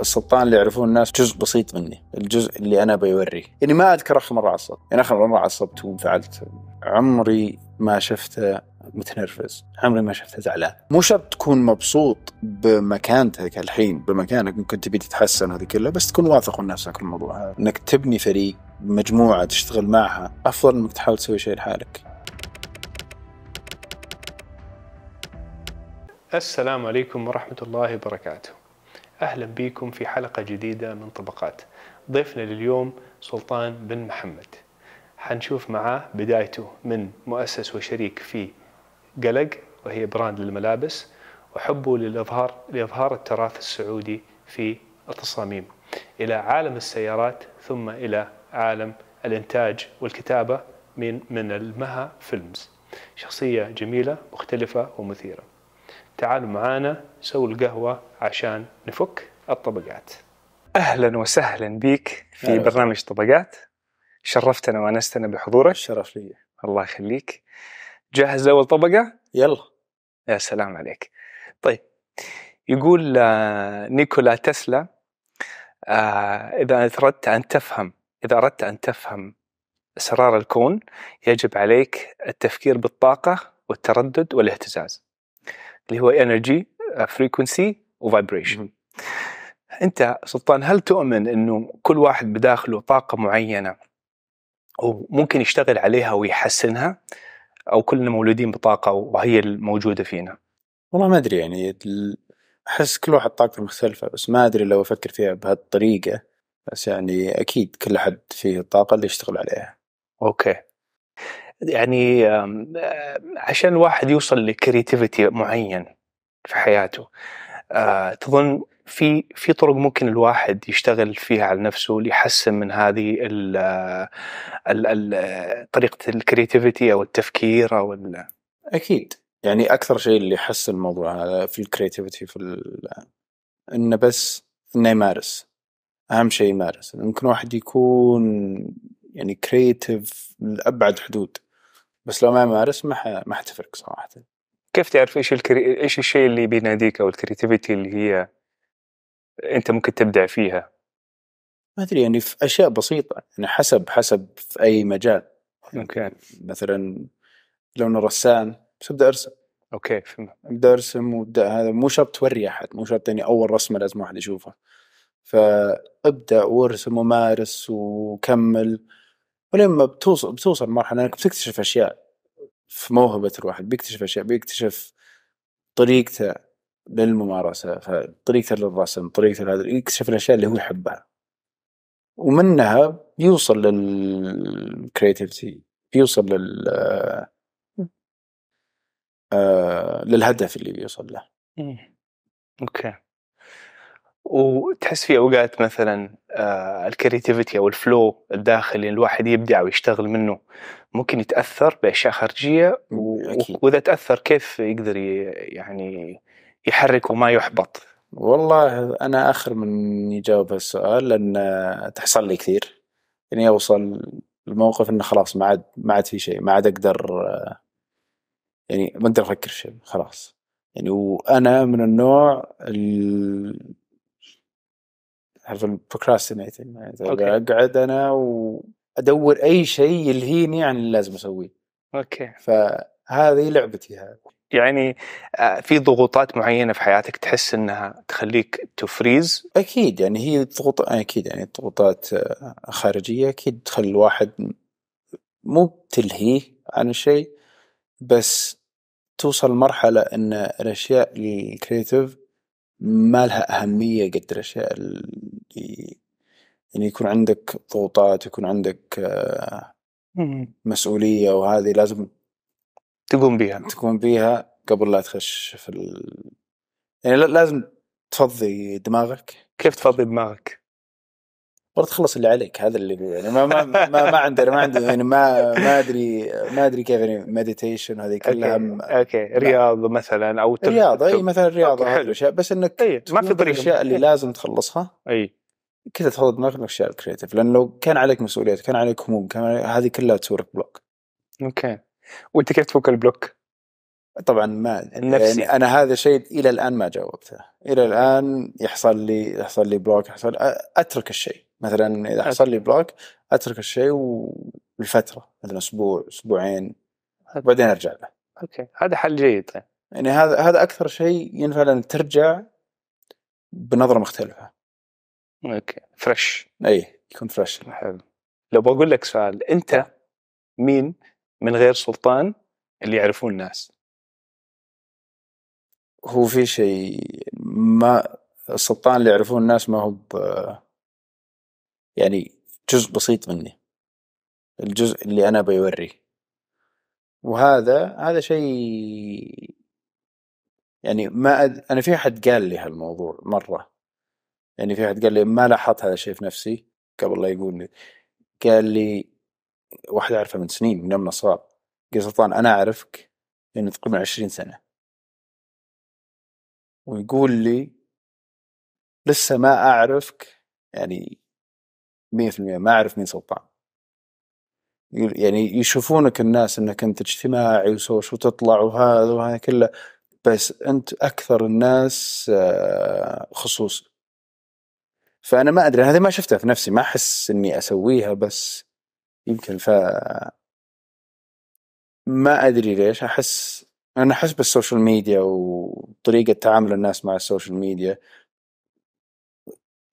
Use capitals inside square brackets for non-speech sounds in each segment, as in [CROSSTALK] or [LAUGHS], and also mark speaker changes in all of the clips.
Speaker 1: السلطان اللي يعرفون الناس جزء بسيط مني الجزء اللي أنا بيوريه. يعني ما أذكر آخر مرة عصبت. يعني آخر مرة عصبت وانفعلت. عمري ما شفته متنرفز. عمري ما شفته زعلان. مو شرط تكون مبسوط بمكانتك الحين بمكانك ممكن تبي تتحسن هذه كلها بس تكون واثق من نفسك الموضوع. هذا إنك تبني فريق مجموعة تشتغل معها أفضل إنك تحاول تسوي شيء لحالك.
Speaker 2: السلام عليكم ورحمة الله وبركاته. أهلا بكم في حلقة جديدة من طبقات. ضيفنا لليوم سلطان بن محمد. حنشوف معاه بدايته من مؤسس وشريك في قلق وهي brand للملابس وحبه للإظهار لإظهار التراث السعودي في التصاميم. إلى عالم السيارات ثم إلى عالم الإنتاج والكتابة من من المها فيلمز. شخصية جميلة مختلفة ومثيرة. تعالوا معانا سووا القهوة عشان نفك الطبقات. أهلا وسهلا بك في
Speaker 1: أهلا
Speaker 2: برنامج طبقات. شرفتنا وأنستنا بحضورك.
Speaker 1: الشرف لي.
Speaker 2: الله يخليك. جاهز لأول طبقة؟
Speaker 1: يلا.
Speaker 2: يا سلام عليك. طيب يقول آه، نيكولا تسلا آه، إذا أردت أن تفهم إذا أردت أن تفهم أسرار الكون يجب عليك التفكير بالطاقة والتردد والاهتزاز. اللي هو frequency وvibration
Speaker 1: مهم.
Speaker 2: أنت سلطان هل تؤمن أنه كل واحد بداخله طاقة معينة وممكن يشتغل عليها ويحسنها؟ أو كلنا مولودين بطاقة وهي الموجودة فينا؟
Speaker 1: والله ما أدري يعني أحس كل واحد طاقته مختلفة بس ما أدري لو أفكر فيها بهالطريقة بس يعني أكيد كل أحد فيه الطاقة اللي يشتغل عليها.
Speaker 2: okay. يعني آه، عشان الواحد يوصل ل creativity معين في حياته آه، تظن في في طرق ممكن الواحد يشتغل فيها على نفسه ليحسن من هذه ال ال ال طريقة ال creativity أو التفكير أو
Speaker 1: أكيد. يعني أكثر شيء اللي يحسن الموضوع هذا في ال creativity في. إنه بس إنه يمارس. أهم شيء يمارس. ممكن واحد يكون يعني creative لأبعد حدود. بس لو ما يمارس ما. ما حتفرق صراحة.
Speaker 2: كيف تعرف إيش ال crea... إيش الشيء اللي بيناديك أو ال creativity اللي هي أنت ممكن تبدع فيها؟
Speaker 1: ما أدري يعني في أشياء بسيطة يعني حسب حسب في أي مجال.
Speaker 2: okay.
Speaker 1: مثلا لو أنا رسام بس أبدأ أرسم.
Speaker 2: okay فهمت.
Speaker 1: أبدأ أرسم وأبدأ هذا مو شرط توري أحد مو شرط إني أول رسمة لازم واحد يشوفها. فأبدأ وأرسم ومارس وكمل. ولما بتوصل بتوصل مرحله إنك بتكتشف أشياء في موهبة الواحد بيكتشف أشياء بيكتشف طريقته للممارسة طريقته للرسم طريقته لهذا يكتشف الأشياء اللي هو يحبها. ومنها بيوصل لل creativity بيوصل لل آه، للهدف اللي بيوصل له.
Speaker 2: مم. okay. وتحس في أوقات مثلا آه ال creativity أو ال flow الداخلي الواحد يبدع ويشتغل منه ممكن يتأثر بأشياء خارجية.
Speaker 1: أكيد.
Speaker 2: وإذا تأثر كيف يقدر. يعني يحرك وما يحبط
Speaker 1: والله أنا آخر من يجاوب هالسؤال لأن تحصل لي كثير إني أوصل الموقف إنه خلاص ما عاد ما عاد في شيء ما عاد أقدر آه، يعني ما أقدر أفكر شيء خلاص يعني وأنا من النوع ال عارف ال
Speaker 2: procrastinating.
Speaker 1: اقعد أنا وأدور أي شيء يلهيني عن اللي لازم أسويه.
Speaker 2: okay.
Speaker 1: فهذه لعبتي هذه.
Speaker 2: يعني آه في ضغوطات معينة في حياتك تحس إنها تخليك ت
Speaker 1: freeze أكيد يعني هي ضغوط أكيد يعني الضغوطات آه، خارجية أكيد تخلي الواحد مو بتلهيه عن الشيء بس توصل مرحله إن الأشياء الكريتيف ما لها أهمية قد الاشياء اللي يعني يكون عندك ضغوطات يكون عندك مسؤولية وهذه لازم
Speaker 2: تقوم بها
Speaker 1: تكون فيها قبل لا تخش في ال... يعني لا- لازم تفضي دماغك.
Speaker 2: كيف تفضي دماغك؟
Speaker 1: برضه تخلص اللي عليك هذا اللي يعني ما ما ما, ما [LAUGHS] عندنا ما عندنا يعني ما ما ادري ما أدري كيف يعني meditation هذه كلها. okay,
Speaker 2: okay. رياضة مثلا
Speaker 1: أو رياضة
Speaker 2: أي
Speaker 1: مثلا
Speaker 2: رياضة
Speaker 1: هذه
Speaker 2: حلو.
Speaker 1: الأشياء. بس إنك
Speaker 2: أي ما في طريقة.
Speaker 1: الأشياء اللي لازم تخلصها.
Speaker 2: أي.
Speaker 1: كذا تفضي دماغك الاشياء ال creative لأن لو كان عليك مسؤوليات كان عليك هموم كان عليك- هذه كلها تسوي لك block
Speaker 2: okay. وأنت كيف تفك ال block؟
Speaker 1: طبعا ما
Speaker 2: النفسي.
Speaker 1: يعني أنا هذا شيء إلى الآن ما جاوبته. إلى الآن يحصل لي يحصل لي block يحصل أترك الشيء. مثلا إذا حصل لي block أترك الشيء ولفترة مثلا أسبوع أسبوعين وبعدين أرجع له.
Speaker 2: okay. هذا حل جيد طيب
Speaker 1: يعني هذا هذا أكثر شيء ينفع لأن ترجع بنظرة مختلفة.
Speaker 2: okay. fresh
Speaker 1: إي يكون fresh
Speaker 2: حلو. لو بقول لك سؤال أنت مين من غير سلطان اللي يعرفون الناس؟
Speaker 1: هو في شيء ما السلطان اللي يعرفون الناس ما هو ب- يعني جزء بسيط مني الجزء اللي أنا بيوريه وهذا هذا شيء يعني ما أد... أنا في أحد قال لي هالموضوع مرة. يعني في أحد قال لي ما لاحظت هذا الشيء في نفسي قبل لا يقول لي. قال لي واحد أعرفه من سنين من يوم صغار قال سلطان أنا أعرفك يعني تقريبا 20 سنة. ويقول لي لسه ما أعرفك يعني 100% ما أعرف مين سلطان. يعني يشوفونك الناس إنك أنت اجتماعي وسوش وتطلع وهذا وهذا كله بس أنت أكثر الناس آه، خصوص. فأنا ما أدري هذه ما شفتها في نفسي ما أحس إني أسويها بس يمكن ف ما أدري ليش أحس أنا أحس بال social media وطريقة تعامل الناس مع ال social media.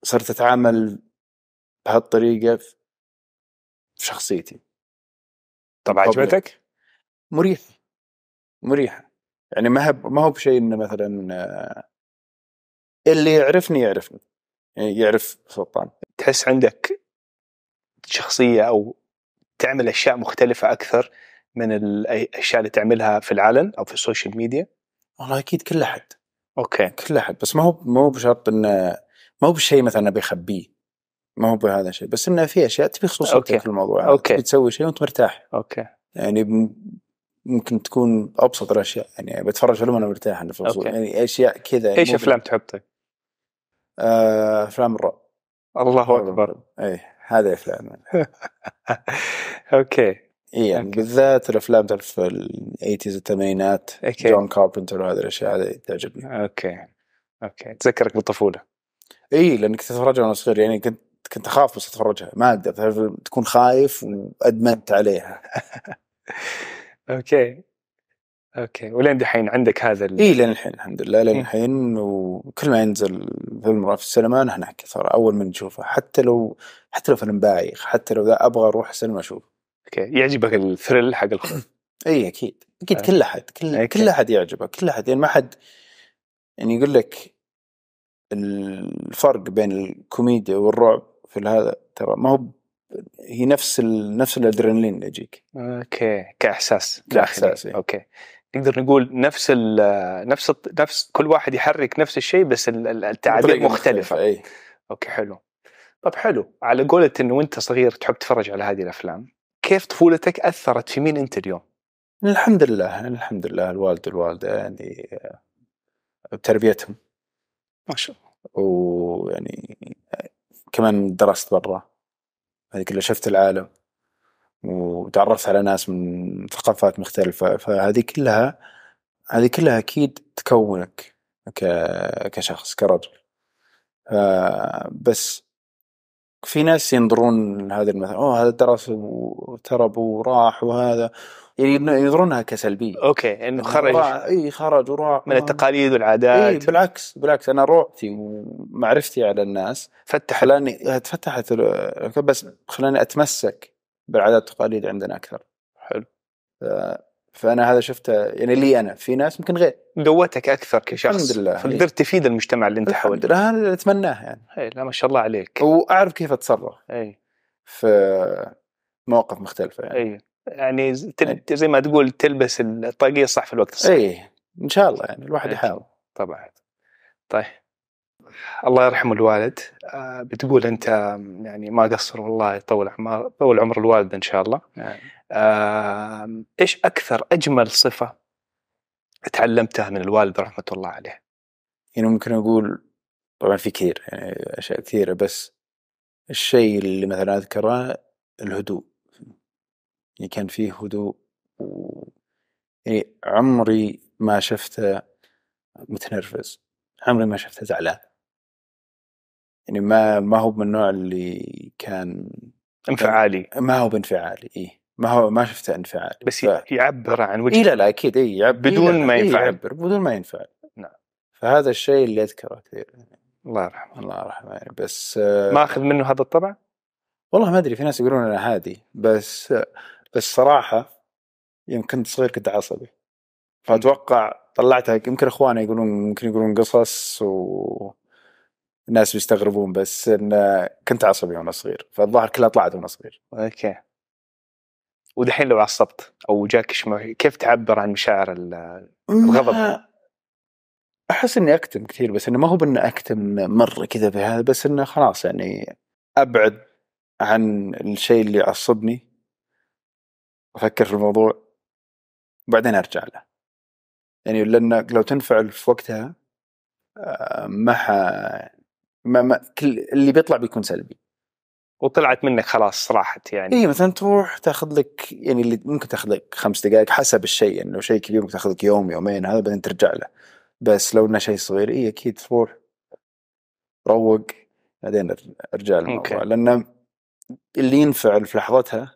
Speaker 1: صرت أتعامل بهالطريقة في شخصيتي.
Speaker 2: طب. عجبتك؟
Speaker 1: مريح مريحة يعني ما هو ما هو بشيء إنه مثلا اللي يعرفني يعرفني. يعني يعرف سلطان.
Speaker 2: تحس عندك شخصية أو تعمل أشياء مختلفة أكثر من الاشياء اللي تعملها في العلن أو في ال social media؟
Speaker 1: والله أكيد كل أحد.
Speaker 2: okay.
Speaker 1: كل أحد. بس ما هو ما هو بشرط إنه ما هو بشيء مثلا أبي أخبيه. ما هو بهذا الشيء بس إنه في أشياء تبي. خصوصيتك في الموضوع. تبي تسوي شيء وأنت مرتاح
Speaker 2: okay
Speaker 1: يعني ممكن تكون أبسط الأشياء يعني بتفرج فيلم وأنا مرتاح في.
Speaker 2: okay.
Speaker 1: يعني أشياء كذا إيش
Speaker 2: أفلام تحب طيب؟
Speaker 1: آه، أفلام الرعب
Speaker 2: الله أكبر
Speaker 1: اي هذا افلام
Speaker 2: okay
Speaker 1: اي يعني
Speaker 2: okay.
Speaker 1: بالذات الأفلام تعرف ال eighties الثمانينات. جون كاربنتر وهذه الأشياء هذه تعجبني
Speaker 2: okay okay تذكرك بالطفولة
Speaker 1: اي لأنك تتفرجها وأنا صغير يعني كنت كنت أخاف بس أتفرجها. ما أقدر تعرف تكون خايف وأدمنت عليها.
Speaker 2: okay. okay. ولين دحين عندك هذا ال...
Speaker 1: اي لين الحين الحمد لله لين
Speaker 2: إيه.
Speaker 1: الحين. وكل ما ينزل فيلم في السينما انا هناك ترى أول من نشوفه. حتى لو حتى لو فيلم بايخ حتى لو ذا أبغى أروح السينما أشوف
Speaker 2: okay. يعجبك ال thrill حق الخوف [LAUGHS]
Speaker 1: اي أكيد. أكيد
Speaker 2: آه.
Speaker 1: كل أحد كل
Speaker 2: okay.
Speaker 1: كل أحد يعجبه كل أحد. يعني ما حد يعني يقول لك الفرق بين الكوميديا والرعب في هذا ترى ما هو هي نفس ال... نفس الأدرينالين اللي يجيك.
Speaker 2: okay
Speaker 1: كإحساس
Speaker 2: داخلي.
Speaker 1: إيه.
Speaker 2: okay. نقدر نقول نفس ال نفس نفس كل واحد يحرك نفس الشيء بس ال- ال- التعابير مختلفة
Speaker 1: اي
Speaker 2: أوكي حلو. طب حلو. على قولة إنه وأنت صغير تحب تتفرج على هذه الأفلام كيف طفولتك أثرت في مين أنت اليوم؟
Speaker 1: الحمد لله الحمد لله الوالد والوالده يعني آه، تربيتهم
Speaker 2: ما شاء الله.
Speaker 1: ويعني كمان درست برا. هذه كلها شفت العالم. وتعرفت على ناس من ثقافات مختلفة. فهذه كلها هذه كلها أكيد تكونك كشخص كرجل. ف- بس في ناس ينظرون هذا المثل. أوه هذا درس وتغرب وراح وهذا. يعني ينظرونها كسلبية.
Speaker 2: okay إنه خرج.
Speaker 1: إي خرج وراح
Speaker 2: من التقاليد
Speaker 1: إي
Speaker 2: والعادات
Speaker 1: بالعكس بالعكس. أنا غربتي ومعرفتي على الناس
Speaker 2: فتح
Speaker 1: خلاني تفتحت ال- بس خلاني أتمسك بالعادات والتقاليد عندنا أكثر.
Speaker 2: حلو.
Speaker 1: ف- فأنا هذا شفته يعني لي أنا. في ناس يمكن غير.
Speaker 2: قوتك أكثر كشخص.
Speaker 1: الحمد لله.
Speaker 2: فقدرت تفيد المجتمع اللي أنت
Speaker 1: الحمد
Speaker 2: حولك
Speaker 1: لله. أتمناه يعني.
Speaker 2: إيه، لا ما شاء الله عليك.
Speaker 1: وأعرف كيف أتصرف.
Speaker 2: إي.
Speaker 1: في مواقف مختلفة يعني.
Speaker 2: إي. يعني تل... زي ما تقول تلبس الطاقية الصح في الوقت الصح.
Speaker 1: اي إن شاء الله يعني الواحد
Speaker 2: أكيد.
Speaker 1: يحاول.
Speaker 2: طبعا. طيب. الله يرحم الوالد. آه، بتقول أنت يعني ما قصر والله يطول عمر طول عمر الوالد إن شاء الله.
Speaker 1: يعني
Speaker 2: آه، إيش أكثر أجمل صفة تعلمتها من الوالد رحمة الله عليه؟
Speaker 1: يعني ممكن أقول طبعا في كثير يعني أشياء كثيرة بس الشيء اللي مثلا أذكره الهدوء. يعني كان فيه هدوء و يعني عمري ما شفته متنرفز. عمري ما شفته زعلان. يعني ما ما هو من النوع اللي كان
Speaker 2: انفعالي.
Speaker 1: ما هو بانفعالي إيه. ما هو ما شفته انفعالي.
Speaker 2: بس
Speaker 1: ف...
Speaker 2: يعبر عن وجهة
Speaker 1: إيه لا لا أكيد إيه يعب...
Speaker 2: بدون
Speaker 1: إيه
Speaker 2: ما
Speaker 1: إيه
Speaker 2: ينفعل.
Speaker 1: يعبر بدون ما ينفعل.
Speaker 2: نعم.
Speaker 1: فهذا الشيء اللي أذكره كثير.
Speaker 2: الله يرحمه.
Speaker 1: الله يرحمه يعني بس آه،
Speaker 2: ماخذ منه هذا الطبع؟
Speaker 1: والله ما أدري في ناس يقولون أنا هادي بس بس صراحة يوم كنت صغير كنت عصبي. فأتوقع طلعتها يمكن إخواني يقولون ممكن يقولون قصص و الناس بيستغربون بس إن كنت عصبي وأنا صغير. فالظاهر كلها طلعت وأنا صغير.
Speaker 2: أوكي. ودحين لو عصبت أو جاك شمع كيف تعبر عن مشاعر ال- الغضب.
Speaker 1: ما- أحس إني أكتم كثير بس إنه ما هو بانه أكتم مرة كذا بهذا بس إنه خلاص يعني أبعد عن الشيء اللي يعصبني. أفكر في الموضوع وبعدين أرجع له. يعني لأن لو تنفعل في وقتها آه، ما ح... ما, ما كل اللي بيطلع بيكون سلبي.
Speaker 2: وطلعت منك خلاص راحت يعني.
Speaker 1: اي مثلا تروح تاخذ لك يعني اللي ممكن تاخذ لك خمس دقائق حسب الشيء يعني لو شيء كبير ممكن تاخذ لك يوم يومين هذا بعدين ترجع له. بس لو إنه شيء صغير اي أكيد تروح روق بعدين أر- أرجع للموضوع. لأن اللي ينفعل في لحظتها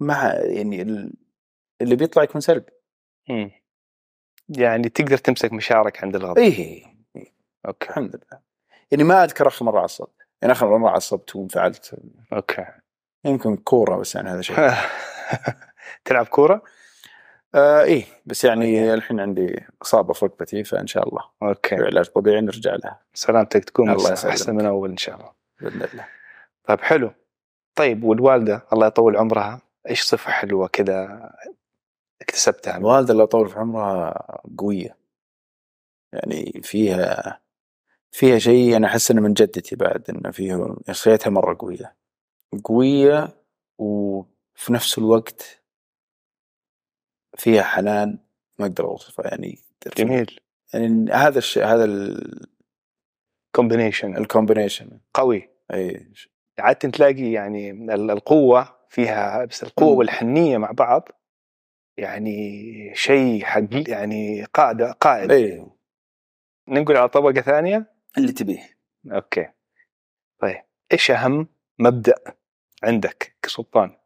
Speaker 1: مع يعني ال- اللي بيطلع يكون سلبي.
Speaker 2: مم. يعني تقدر تمسك مشاعرك عند الغضب.
Speaker 1: اي
Speaker 2: okay.
Speaker 1: الحمد لله. يعني ما أذكر آخر مرة عصبت. يعني آخر مرة عصبت وانفعلت.
Speaker 2: okay.
Speaker 1: يمكن كورة بس يعني هذا شيء. [LAUGHS]
Speaker 2: تلعب كورة؟
Speaker 1: آه إيه. بس يعني الحين عندي إصابة في ركبتي فإن شاء الله.
Speaker 2: okay.
Speaker 1: علاج طبيعي نرجع لها.
Speaker 2: سلامتك. تكون
Speaker 1: الله أحسن.
Speaker 2: من أول إن شاء الله.
Speaker 1: بإذن الله.
Speaker 2: طيب حلو. طيب والوالدة الله يطول عمرها. إيش صفة حلوة كذا اكتسبتها
Speaker 1: الوالده الله يطول في عمرها قوية. يعني فيها فيها شيء أنا أحس إنه من جدتي بعد إنه فيه شخصيتها مرة قوية. قوية وفي نفس الوقت فيها حنان ما أقدر أوصفه يعني
Speaker 2: جميل.
Speaker 1: يعني هذا الشيء هذا
Speaker 2: combination
Speaker 1: ال combination
Speaker 2: قوي.
Speaker 1: اي
Speaker 2: عادة تلاقي يعني ال- القوة فيها بس القوة
Speaker 1: مم.
Speaker 2: والحنية مع بعض يعني شيء حق يعني قاعدة قائد
Speaker 1: اي
Speaker 2: ننقل على طبقة ثانية؟
Speaker 1: اللي تبيه.
Speaker 2: okay. طيب إيش أهم مبدأ عندك كسلطان؟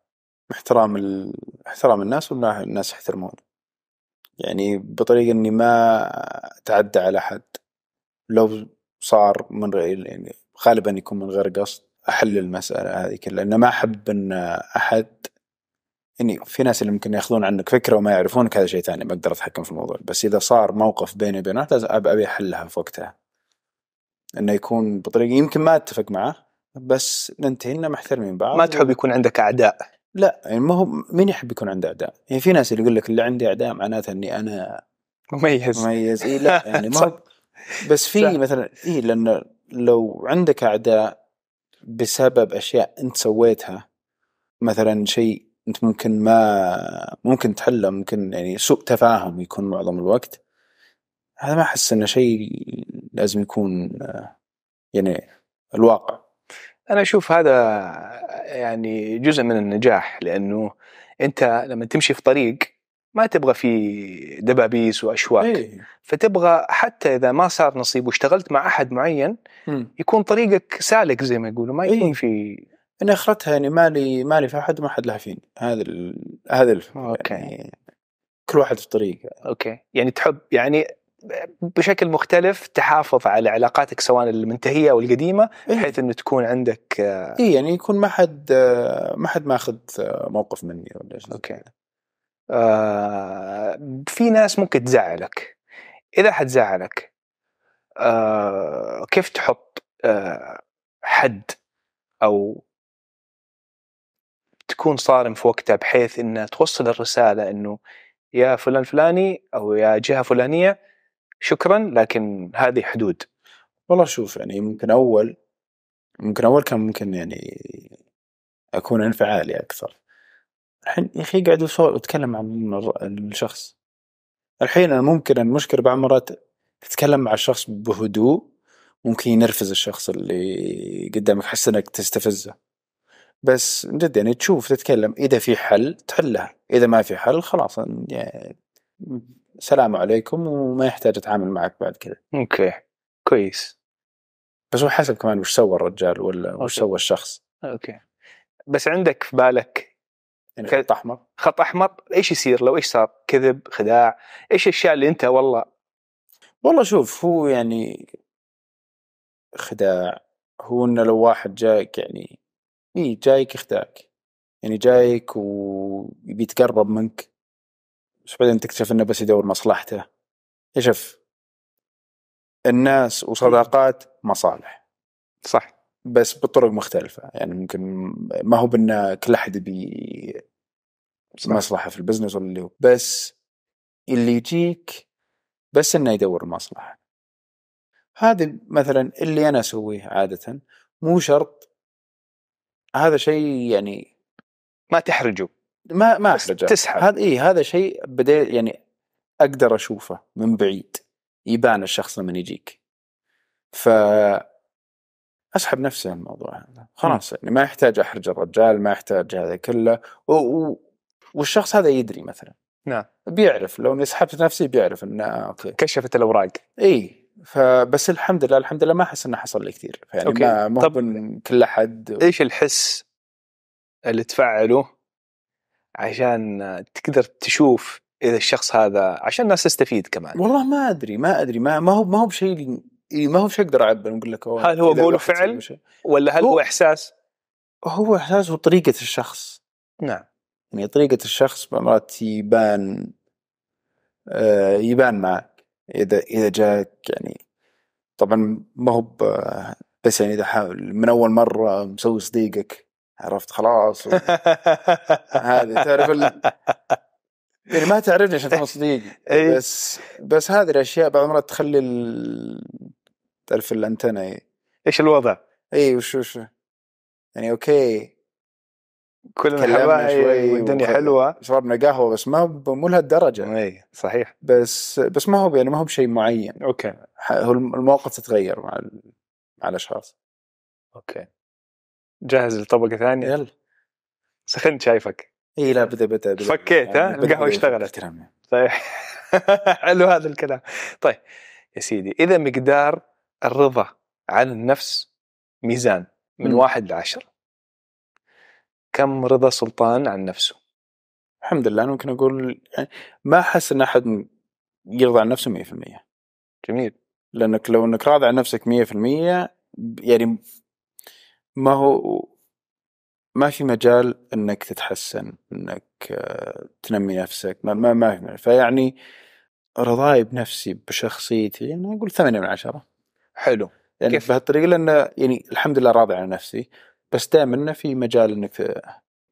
Speaker 1: احترام ال... احترام الناس ولا الناس يحترمون؟ يعني بطريقة إني ما أتعدى على احد لو صار من غير يعني غالبا يكون من غير قصد. أحل المسألة هذه كلها لأن ما أحب إن أحد يعني في ناس اللي ممكن يأخذون عنك فكرة وما يعرفونك هذا شيء ثاني ما أقدر أتحكم في الموضوع. بس إذا صار موقف بيني وبين واحد لازم ابي أحلها في وقتها. إنه يكون بطريقة يمكن ما أتفق معه بس ننتهي اننا محترمين بعض
Speaker 2: ما تحب يكون عندك أعداء؟
Speaker 1: لا يعني ما هو مين يحب يكون عنده أعداء؟ يعني في ناس اللي يقول لك اللي عندي أعداء معناته إني أنا
Speaker 2: مميز.
Speaker 1: مميز. إي لا يعني ما [LAUGHS] بس في. مثلا إي لأن لو عندك أعداء بسبب أشياء أنت سويتها. مثلا شيء أنت ممكن ما ممكن تحله ممكن يعني سوء تفاهم يكون معظم الوقت. هذا ما أحس إنه شيء لازم يكون يعني الواقع.
Speaker 2: أنا أشوف هذا يعني جزء من النجاح لأنه أنت لما تمشي في طريق ما تبغى فيه دبابيس وأشواك
Speaker 1: إيه.
Speaker 2: فتبغى حتى إذا ما صار نصيب واشتغلت مع أحد معين
Speaker 1: مم.
Speaker 2: يكون طريقك سالك زي ما يقولوا ما يكون
Speaker 1: إيه.
Speaker 2: في
Speaker 1: أنا أخرتها يعني مالي مالي في أحد وما حد له فيني هذا ال... هذا الفكرة
Speaker 2: okay.
Speaker 1: يعني كل واحد في طريقه
Speaker 2: okay يعني تحب يعني بشكل مختلف تحافظ على علاقاتك سواء المنتهية أو القديمة
Speaker 1: إيه.
Speaker 2: بحيث إنه تكون عندك آه،
Speaker 1: اي يعني يكون ما حد آه، ما حد ماخذ آه، موقف مني ولا شيء
Speaker 2: أوكي آه في ناس ممكن تزعلك. إذا حتزعلك آه كيف تحط آه حد أو تكون صارم في وقتها بحيث ان توصل الرسالة إنه يا فلان فلاني أو يا جهة فلانية شكرا لكن هذه حدود.
Speaker 1: والله شوف يعني ممكن أول ممكن أول كان ممكن يعني أكون انفعالي أكثر. الحين يا أخي قاعد أتكلم عن الشخص. الحين أنا ممكن المشكلة بعض المرات تتكلم مع الشخص بهدوء ممكن ينرفز الشخص اللي قدامك حس إنك تستفزه. بس جد يعني تشوف تتكلم إذا في حل تحلها إذا ما في حل خلاص يعني سلام عليكم وما يحتاج أتعامل معك بعد كذا.
Speaker 2: okay كويس.
Speaker 1: بس هو حسب كمان وش سوى الرجال ولا. وش سوى الشخص.
Speaker 2: okay. بس عندك في بالك
Speaker 1: يعني خط احمر
Speaker 2: خط أحمر إيش يصير لو إيش صار؟ كذب خداع إيش الأشياء اللي أنت والله
Speaker 1: والله شوف هو يعني خداع هو إنه لو واحد جايك يعني إي جايك يخدعك. يعني جايك ويبي يتقرب منك بس بعدين تكتشف إنه بس يدور مصلحته. يا شوف الناس وصداقات مصالح.
Speaker 2: صح.
Speaker 1: بس بطرق مختلفة. يعني ممكن ما هو بأن كل أحد يبي مصلحة في البزنس ولا اللي هو بس اللي يجيك بس إنه يدور المصلحة هذا مثلا اللي أنا أسويه عادة مو شرط هذا شيء يعني
Speaker 2: ما تحرجوا
Speaker 1: ما ما أحرجه.
Speaker 2: تسحب.
Speaker 1: هذا اي هذا شيء بديت يعني أقدر أشوفه من بعيد يبان الشخص لما يجيك. ف أسحب نفسي من الموضوع هذا. خلاص يعني ما يحتاج أحرج الرجال ما يحتاج هذا كله. و... و... والشخص هذا يدري مثلا.
Speaker 2: نعم.
Speaker 1: بيعرف لو إني سحبت نفسي بيعرف انه أوكي.
Speaker 2: كشفت الأوراق.
Speaker 1: إي فبس الحمد لله الحمد لله ما أحس إنه حصل لي كثير. يعني
Speaker 2: أوكي.
Speaker 1: ما هو
Speaker 2: طب-
Speaker 1: كل أحد
Speaker 2: إيش الحس اللي تفعله عشان تقدر تشوف إذا الشخص هذا عشان الناس تستفيد كمان؟
Speaker 1: والله ما أدري ما أدري. ما ما هو ما هو بشيء إي، ما هو بشيء أقدر أعبر نقول لك
Speaker 2: هل هو قول وفعل؟
Speaker 1: شيء.
Speaker 2: ولا هل هو
Speaker 1: هو-
Speaker 2: إحساس؟
Speaker 1: هو إحساس وطريقة الشخص
Speaker 2: نعم
Speaker 1: يعني طريقة الشخص مرات يبان آه يبان معك إذا إذا جاك يعني طبعا ما هو بس يعني إذا حاول من أول مرة مسوي صديقك عرفت خلاص [LAUGHS] هذه تعرف ال... يعني ما تعرفني عشان تكون صديقي
Speaker 2: إي.
Speaker 1: بس بس هذه الأشياء بعض المرات تخلي ال... تعرف الأنتنة اي
Speaker 2: إيش الوضع؟
Speaker 1: اي وش وش؟ يعني أوكي.
Speaker 2: كلنا حبايب
Speaker 1: شوي
Speaker 2: والدنيا حلوة.
Speaker 1: شربنا قهوة بس ما مو لهالدرجة.
Speaker 2: اي صحيح.
Speaker 1: بس بس ما هو يعني ما هو بشيء معين. أوكي. هو الم- المواقف تتغير مع ال... مع الأشخاص.
Speaker 2: أوكي. جاهز لطبقة ثانية؟
Speaker 1: يلا.
Speaker 2: سخنت شايفك.
Speaker 1: اي لا بدا بدا, بدا.
Speaker 2: فكيت، ها؟
Speaker 1: بدأ- بدأ
Speaker 2: اشتغلت. طيب. [LAUGHS] حلو هذا الكلام. طيب يا سيدي إذا مقدار الرضا عن النفس ميزان من
Speaker 1: مم.
Speaker 2: واحد لعشرة كم رضا سلطان عن نفسه؟
Speaker 1: الحمد لله أنا ممكن أقول يعني ما أحس إن أحد يرضى عن نفسه 100%
Speaker 2: جميل.
Speaker 1: لأنك لو إنك راضي عن نفسك 100% يعني ما هو ما في مجال إنك تتحسن إنك آه، تنمي نفسك ما ما, ما في مجال. فيعني رضاي بنفسي بشخصيتي أنا أقول ثمانية من عشرة.
Speaker 2: حلو.
Speaker 1: يعني
Speaker 2: كيف؟
Speaker 1: بهالطريقة لأن يعني الحمد لله راضي عن نفسي بس دائما في مجال إنك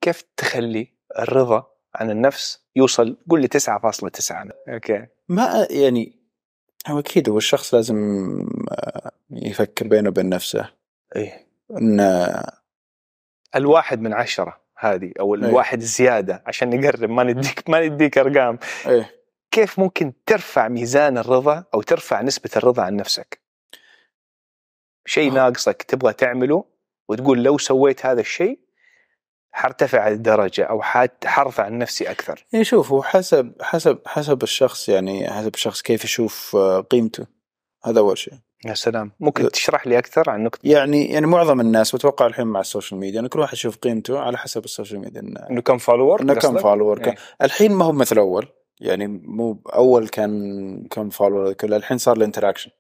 Speaker 2: كيف تخلي الرضا عن النفس يوصل قول لي 9.9 أوكي.
Speaker 1: ما يعني هو أكيد هو الشخص لازم آه، يفكر بينه وبين نفسه.
Speaker 2: إيه.
Speaker 1: إن
Speaker 2: الواحد من عشرة هذه أو
Speaker 1: إيه.
Speaker 2: الواحد زيادة عشان نقرب ما نديك [LAUGHS] ما نديك أرقام.
Speaker 1: إيه.
Speaker 2: كيف ممكن ترفع ميزان الرضا أو ترفع نسبة الرضا عن نفسك؟ شيء. ناقصك تبغى تعمله وتقول لو سويت هذا الشيء حرتفع الدرجة أو حت- حرفع عن نفسي أكثر.
Speaker 1: يعني شوف هو حسب حسب حسب الشخص يعني حسب الشخص كيف يشوف آه، قيمته. هذا أول شيء.
Speaker 2: يا سلام. ممكن تشرح لي أكثر عن نقطة؟
Speaker 1: يعني يعني معظم الناس وأتوقع الحين مع السوشيال ميديا ان كل واحد يشوف قيمته على حسب السوشيال ميديا. انه
Speaker 2: إنه كم follower
Speaker 1: إنه كم follower
Speaker 2: إيه.
Speaker 1: الحين ما هو مثل أول. يعني مو أول كان كم follower كله الحين صار ال interaction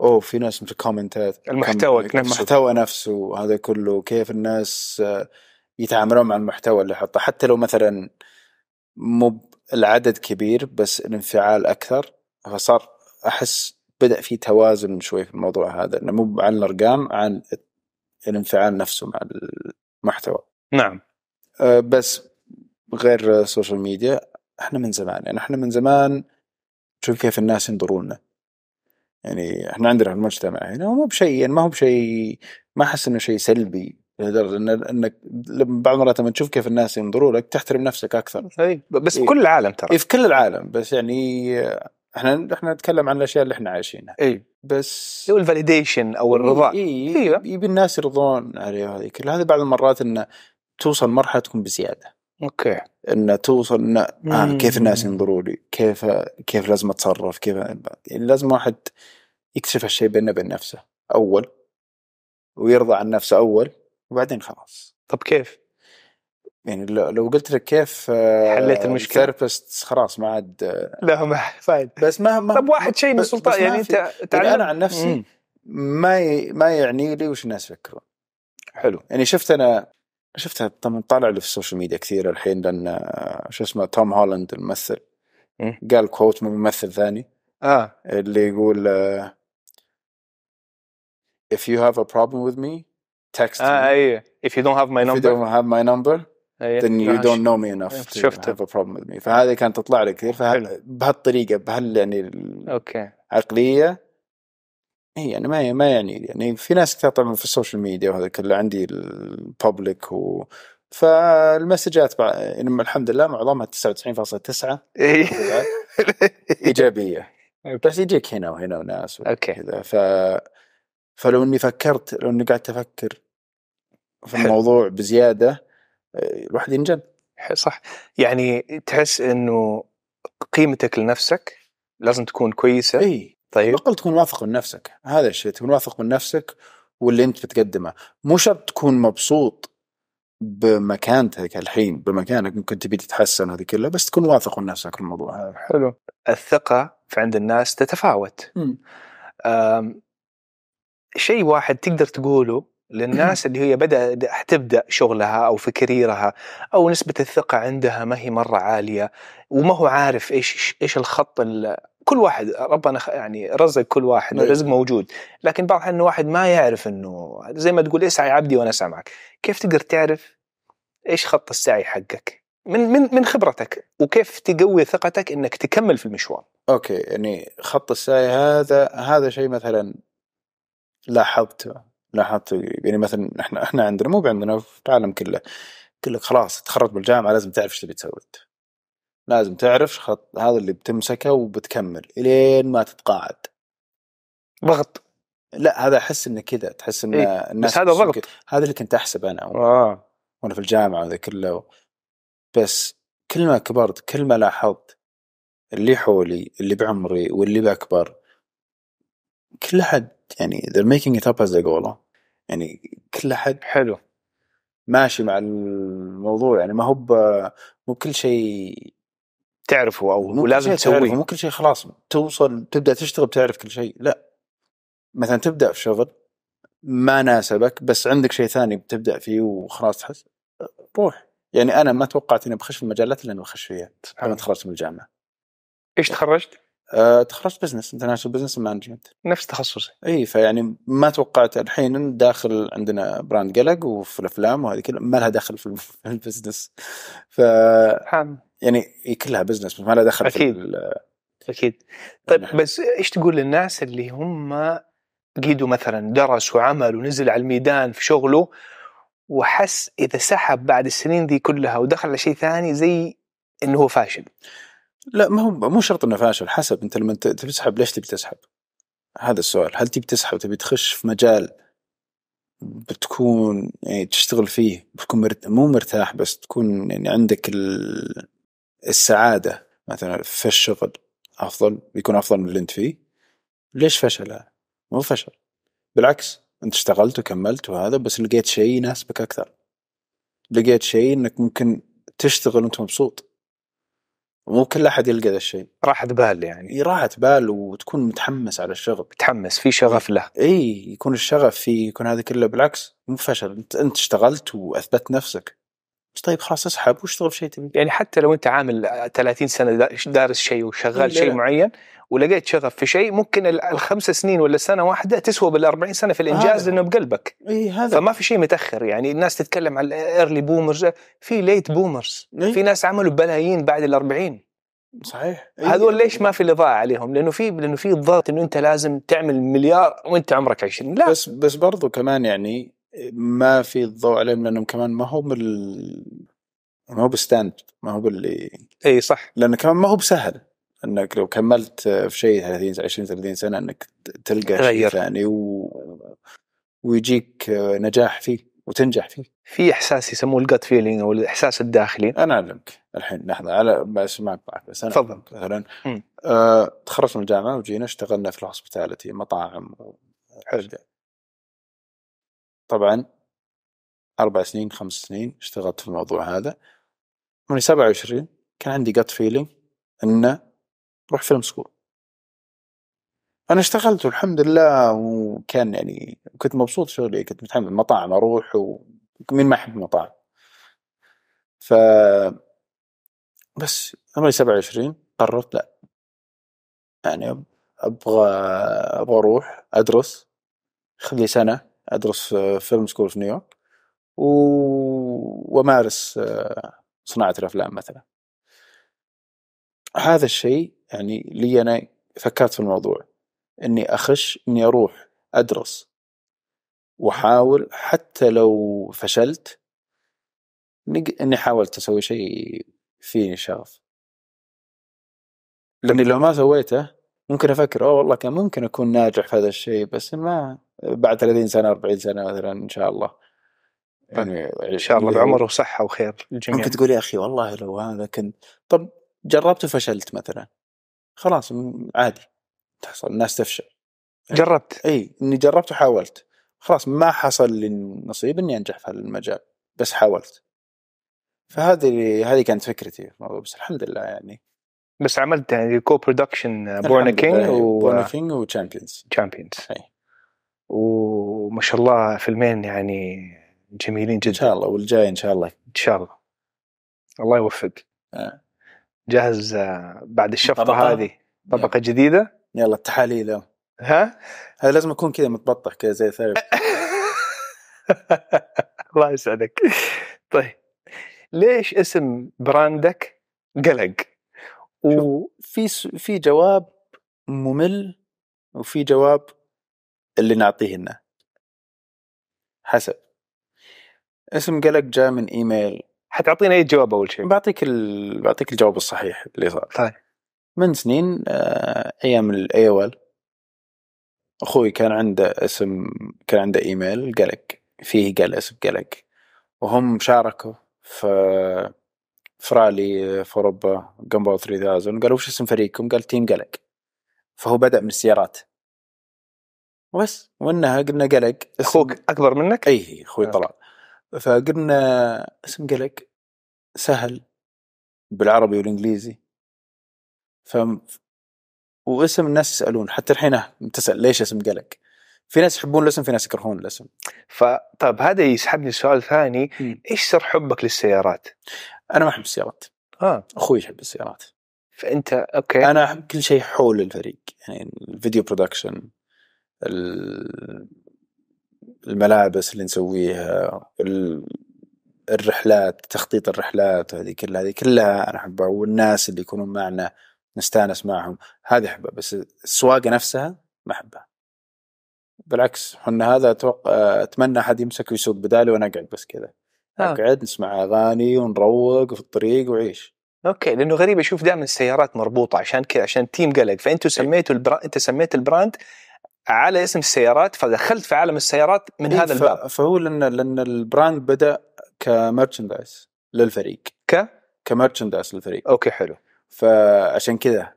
Speaker 1: أوه في ناس مثل comment ات
Speaker 2: المحتوى
Speaker 1: كم-
Speaker 2: نفسه.
Speaker 1: المحتوى نفسه هذا كله كيف الناس آه، يتعاملون مع المحتوى اللي يحطه. حتى لو مثلا مو العدد كبير بس الانفعال أكثر فصار أحس بدأ في توازن شوي في الموضوع هذا إنه مو عن الأرقام عن الانفعال نفسه مع المحتوى.
Speaker 2: نعم.
Speaker 1: أه، بس غير السوشيال ميديا إحنا من زمان يعني إحنا من زمان نشوف كيف الناس ينظرون لنا. يعني إحنا عندنا في المجتمع هنا مو بشيء يعني ما هو بشيء ما أحس إنه شيء سلبي لدرجة إن إنك بعض المرات لما تشوف كيف الناس ينظروا لك تحترم نفسك أكثر.
Speaker 2: اي بس
Speaker 1: إيه.
Speaker 2: كل العالم ترى.
Speaker 1: إيه في كل العالم بس يعني إحنا إحنا نتكلم عن الأشياء اللي إحنا عايشينها.
Speaker 2: اي
Speaker 1: بس
Speaker 2: هو ال validation أو الرضا.
Speaker 1: إيه
Speaker 2: أيوة.
Speaker 1: يبي الناس يرضون عليه وهذه كل هذه بعض المرات انه توصل مرحلة تكون بزيادة.
Speaker 2: أوكي.
Speaker 1: ان توصل ان آه. كيف الناس ينظروا لي؟ كيف كيف لازم أتصرف؟ كيف يعني لازم واحد يكتشف هالشيء بينه وبين نفسه أول ويرضى عن نفسه أول وبعدين خلاص.
Speaker 2: طب كيف؟
Speaker 1: يعني لو قلت لك كيف آه،
Speaker 2: حليت المشكلة؟
Speaker 1: therapist خلاص ما عاد آه،
Speaker 2: لا ما فايد.
Speaker 1: بس ما ما
Speaker 2: طب واحد شيء من سلطان يعني أنت
Speaker 1: يعني
Speaker 2: تعلم؟
Speaker 1: أنا عن نفسي
Speaker 2: مم.
Speaker 1: ما ي... ما يعني لي وش الناس يفكرون.
Speaker 2: حلو.
Speaker 1: يعني شفت أنا شفتها طبعا طالع لي في السوشيال ميديا كثير الحين لأن آه، شو اسمه توم هولاند الممثل.
Speaker 2: مم.
Speaker 1: قال quote من ممثل ثاني.
Speaker 2: آه.
Speaker 1: اللي يقول آه، if you have a problem with me text
Speaker 2: آه
Speaker 1: me.
Speaker 2: اي if you don't have my
Speaker 1: if you
Speaker 2: number.
Speaker 1: don't have my number
Speaker 2: أي.
Speaker 1: then you
Speaker 2: آه،
Speaker 1: don't know me enough to
Speaker 2: شفته.
Speaker 1: have a problem with me. فهذه كانت تطلع لي كثير.
Speaker 2: حلو.
Speaker 1: فه... بهالطريقة بهال يعني
Speaker 2: أوكي.
Speaker 1: العقليه هي يعني ما ما يعني يعني في ناس كثير طبعا في السوشيال ميديا وهذا كله عندي ال public و فالمسجات بع- يعني الحمد لله معظمها 99.9
Speaker 2: إي. [LAUGHS]
Speaker 1: إيجابية. بس يجيك هنا وهنا وناس
Speaker 2: أوكي.
Speaker 1: كذا. ف فلو إني فكرت لو إني قاعد أفكر في. الموضوع بزيادة الواحد ينجن.
Speaker 2: صح. يعني تحس إنه قيمتك لنفسك لازم تكون كويسة.
Speaker 1: اي
Speaker 2: طيب.
Speaker 1: بقول تكون واثق من نفسك. هذا الشيء تكون واثق من نفسك واللي انت بتقدمه. مو شرط تكون مبسوط بمكانتك الحين بمكانك ممكن تبي تتحسن هذه كلها بس تكون واثق من نفسك في الموضوع هذا.
Speaker 2: حلو. الثقة في عند الناس تتفاوت. شيء واحد تقدر تقوله للناس [CLEARS THROAT] اللي هي بدأ تبدأ شغلها أو في كاريرها أو نسبة الثقة عندها ما هي مرة عالية وما هو عارف إيش إيش الخط ال- كل واحد ربنا يعني رزق كل واحد
Speaker 1: نعم.
Speaker 2: الرزق موجود لكن بعض الأحيان واحد ما يعرف إنه زي ما تقول اسعى يا عبدي وأنا أسعى معك كيف تقدر تعرف إيش خط السعي حقك من من من خبرتك وكيف تقوي ثقتك إنك تكمل في المشوار
Speaker 1: أوكي يعني خط السعي هذا هذا شيء مثلا لاحظته لاحظته يعني مثلا إحنا إحنا عندنا مو عندنا في العالم كله يقول لك خلاص تخرج من الجامعة لازم تعرف إيش تبي تسوي أنت. لازم تعرف خط هذا اللي بتمسكه وبتكمل إلين ما تتقاعد.
Speaker 2: ضغط.
Speaker 1: لا هذا أحس إنه كذا تحس ان
Speaker 2: إيه،
Speaker 1: الناس
Speaker 2: بس هذا ضغط.
Speaker 1: هذا اللي كنت أحسب أنا
Speaker 2: آه.
Speaker 1: وأنا في الجامعة وذا كله بس كل ما كبرت كل ما لاحظت اللي حولي اللي بعمري واللي بأكبر كل أحد يعني they're making it up as they go along. يعني كل أحد
Speaker 2: حلو.
Speaker 1: ماشي مع الموضوع. يعني ما هو مو كل شيء
Speaker 2: تعرفه أو
Speaker 1: مو
Speaker 2: ولازم تسويه.
Speaker 1: مو كل شيء خلاص. توصل تبدأ تشتغل بتعرف كل شيء. لا. مثلا تبدأ في شغل ما ناسبك بس عندك شيء ثاني بتبدأ فيه وخلاص تحس روح. يعني أنا ما توقعت إني بخش في المجالات اللي أنا بخش فيها. لما تخرجت من الجامعة.
Speaker 2: إيش تخرجت؟
Speaker 1: أه تخرجت business international business management
Speaker 2: نفس تخصصي.
Speaker 1: إي فيعني ما توقعت الحين داخل عندنا brand قلق وفي الأفلام وهذه كلها ما لها دخل في ال business [LAUGHS] ف
Speaker 2: حام.
Speaker 1: يعني كلها business بس ما لها دخل
Speaker 2: أكيد.
Speaker 1: في ال-
Speaker 2: أكيد. طيب
Speaker 1: نحن-
Speaker 2: بس إيش تقول للناس اللي هم قيدوا مثلا درس وعمل ونزل على الميدان في شغله وحس إذا سحب بعد السنين دي كلها ودخل على شيء ثاني زي إنه هو فاشل؟
Speaker 1: لا ما هو مو شرط إنه فاشل حسب أنت لما تسحب ليش تبي تسحب؟ هذا السؤال هل تبي تسحب تبي تخش في مجال بتكون يعني تشتغل فيه بتكون مرت... مو مرتاح بس تكون يعني عندك ال... السعادة مثلا في الشغل أفضل بيكون أفضل من اللي أنت فيه ليش فشل؟ مو فشل بالعكس أنت اشتغلت وكملت وهذا بس لقيت شيء يناسبك أكثر لقيت شيء إنك ممكن تشتغل وأنت مبسوط مو كل أحد يلقى ذا الشيء.
Speaker 2: راحة بال يعني.
Speaker 1: راحة بال وتكون متحمس على الشغل
Speaker 2: متحمس في شغف له.
Speaker 1: إي يكون الشغف فيه يكون هذا كله بالعكس. مو فشل. أنت أنت اشتغلت وأثبت نفسك. طيب خلاص اسحب واشتغل في شيء تبي
Speaker 2: يعني حتى لو أنت عامل 30 سنة دا- دارس شيء وشغال. شيء معين ولقيت شغف في شيء ممكن ال- الخمس سنين ولا سنة واحدة تسوى بال 40 سنة في
Speaker 1: الإنجاز.
Speaker 2: لأنه بقلبك
Speaker 1: إي هذا
Speaker 2: فما في شيء متأخر يعني الناس تتكلم عن ال early bloomers في late bloomers
Speaker 1: إيه.
Speaker 2: في ناس عملوا بلايين بعد ال 40
Speaker 1: صحيح إي.
Speaker 2: هذول ليش ما في الإضاءة عليهم؟ لأنه في لأنه في الضغط إنه أنت لازم تعمل مليار وأنت عمرك 20 لا
Speaker 1: بس بس برضو كمان يعني ما في الضوء عليهم لأنهم كمان ما هو بال ما هو بستاند ما هو باللي
Speaker 2: إي صح
Speaker 1: لأنه كمان ما هو بسهل إنك لو كملت في شيء 30 20 30 سنة إنك تلقى. شيء ثاني و... ويجيك نجاح فيه وتنجح فيه
Speaker 2: في إحساس يسموه ال gut feeling أو الإحساس الداخلي
Speaker 1: أنا أعلمك الحين لحظة على بس ما معك بس أنا
Speaker 2: تفضل.
Speaker 1: مثلا. آه تخرجت من الجامعة وجينا اشتغلنا في ال hospitality مطاعم.
Speaker 2: حلو.
Speaker 1: طبعا أربع سنين خمس سنين اشتغلت في الموضوع هذا. من 27 كان عندي gut feeling انه روح film school أنا اشتغلت والحمد لله وكان يعني كنت مبسوط شغلي كنت متحمل مطاعم أروح ومين ما يحب المطاعم. ف بس عمري 27 قررت لا. يعني أب- أبغى أبغى أروح أدرس خذ لي سنة أدرس في film school في نيويورك و... وأمارس آه، صناعة الأفلام مثلا. هذا الشيء يعني لي أنا فكرت في الموضوع إني أخش إني أروح أدرس وأحاول حتى لو فشلت إني حاولت أسوي شيء فيني شغف لأني لو ما سويته ممكن أفكر أوه والله كان ممكن أكون ناجح في هذا الشيء بس ما بعد 30 سنة 40 سنة مثلا إن شاء الله. يعني
Speaker 2: إن شاء الله بعمر وصحه وخير للجميع.
Speaker 1: ممكن تقول يا أخي والله لو هذا كنت طب جربت وفشلت مثلا؟ خلاص عادي. تحصل الناس تفشل.
Speaker 2: جربت.
Speaker 1: إي إني جربت وحاولت. خلاص ما حصل لي نصيب إني أنجح في المجال بس حاولت. فهذه هذه كانت فكرتي في الموضوع بس الحمد لله يعني.
Speaker 2: بس عملت يعني co-production Born a King
Speaker 1: Born a
Speaker 2: و
Speaker 1: King و
Speaker 2: Champions
Speaker 1: Champions.
Speaker 2: وما شاء الله فيلمين يعني جميلين
Speaker 1: إن
Speaker 2: جدا.
Speaker 1: شاء الله والجاي إن شاء الله.
Speaker 2: إن شاء الله. الله يوفق
Speaker 1: آه.
Speaker 2: جاهز آه، بعد الشفطة
Speaker 1: طبقة؟
Speaker 2: هذه؟ طبقة جديدة؟
Speaker 1: يلا التحاليل يلا.
Speaker 2: ها؟
Speaker 1: هذا لازم اكون كذا متبطح كذا زي therapy [LAUGHS]
Speaker 2: الله يسعدك. طيب ليش اسم brand ك قلق؟ و
Speaker 1: في س- في جواب ممل وفي جواب اللي نعطيه لنا حسب. اسم قلق جاء من إيميل.
Speaker 2: حتعطينا أي جواب أول شيء؟
Speaker 1: بعطيك ال... بعطيك الجواب الصحيح اللي صار.
Speaker 2: طيب.
Speaker 1: من سنين آه، أيام ال AOL أخوي كان عنده اسم كان عنده إيميل قلق فيه قال اسم قلق وهم شاركوا في في رالي في أوروبا Gumball 3000 قالوا وش اسم فريقكم؟ قال team قلق فهو بدأ من السيارات. وبس. وإنها قلنا قلق.
Speaker 2: أخوك أكبر منك؟
Speaker 1: اي أخوي
Speaker 2: آه.
Speaker 1: طلال. فقلنا اسم قلق سهل بالعربي والإنجليزي. ف واسم الناس يسألون. حتى الحين تسأل ليش اسم قلق؟ في ناس يحبون الاسم في ناس يكرهون الاسم.
Speaker 2: فطيب هذا يسحبني سؤال ثاني. إيش سر حبك للسيارات؟
Speaker 1: أنا ما أحب السيارات.
Speaker 2: آه.
Speaker 1: أخوي يحب السيارات.
Speaker 2: فأنت okay.
Speaker 1: أنا أحب كل شيء حول الفريق. يعني ال video production. الملابس اللي نسويها ال- الرحلات تخطيط الرحلات وهذه كلها هذه كلها أنا أحبها والناس اللي يكونون معنا نستأنس معهم هذه أحبها بس السواقة نفسها ما أحبها. بالعكس إحنا هذا أتوقع أتمنى أحد يمسك ويسوق بدالي وأنا أقعد بس كذا.
Speaker 2: آه.
Speaker 1: أقعد نسمع أغاني ونروق في الطريق وعيش.
Speaker 2: okay لأنه غريب أشوف دائما السيارات مربوطة عشان كذا عشان team قلق فأنتوا سميتوا البرا... انت سميت ال brand على اسم السيارات فدخلت في عالم السيارات من
Speaker 1: إيه،
Speaker 2: هذا الباب.
Speaker 1: فهو لأن لأن ال brand بدأ ك merchandise للفريق.
Speaker 2: ك؟
Speaker 1: ك merchandise للفريق.
Speaker 2: okay حلو.
Speaker 1: فعشان كذا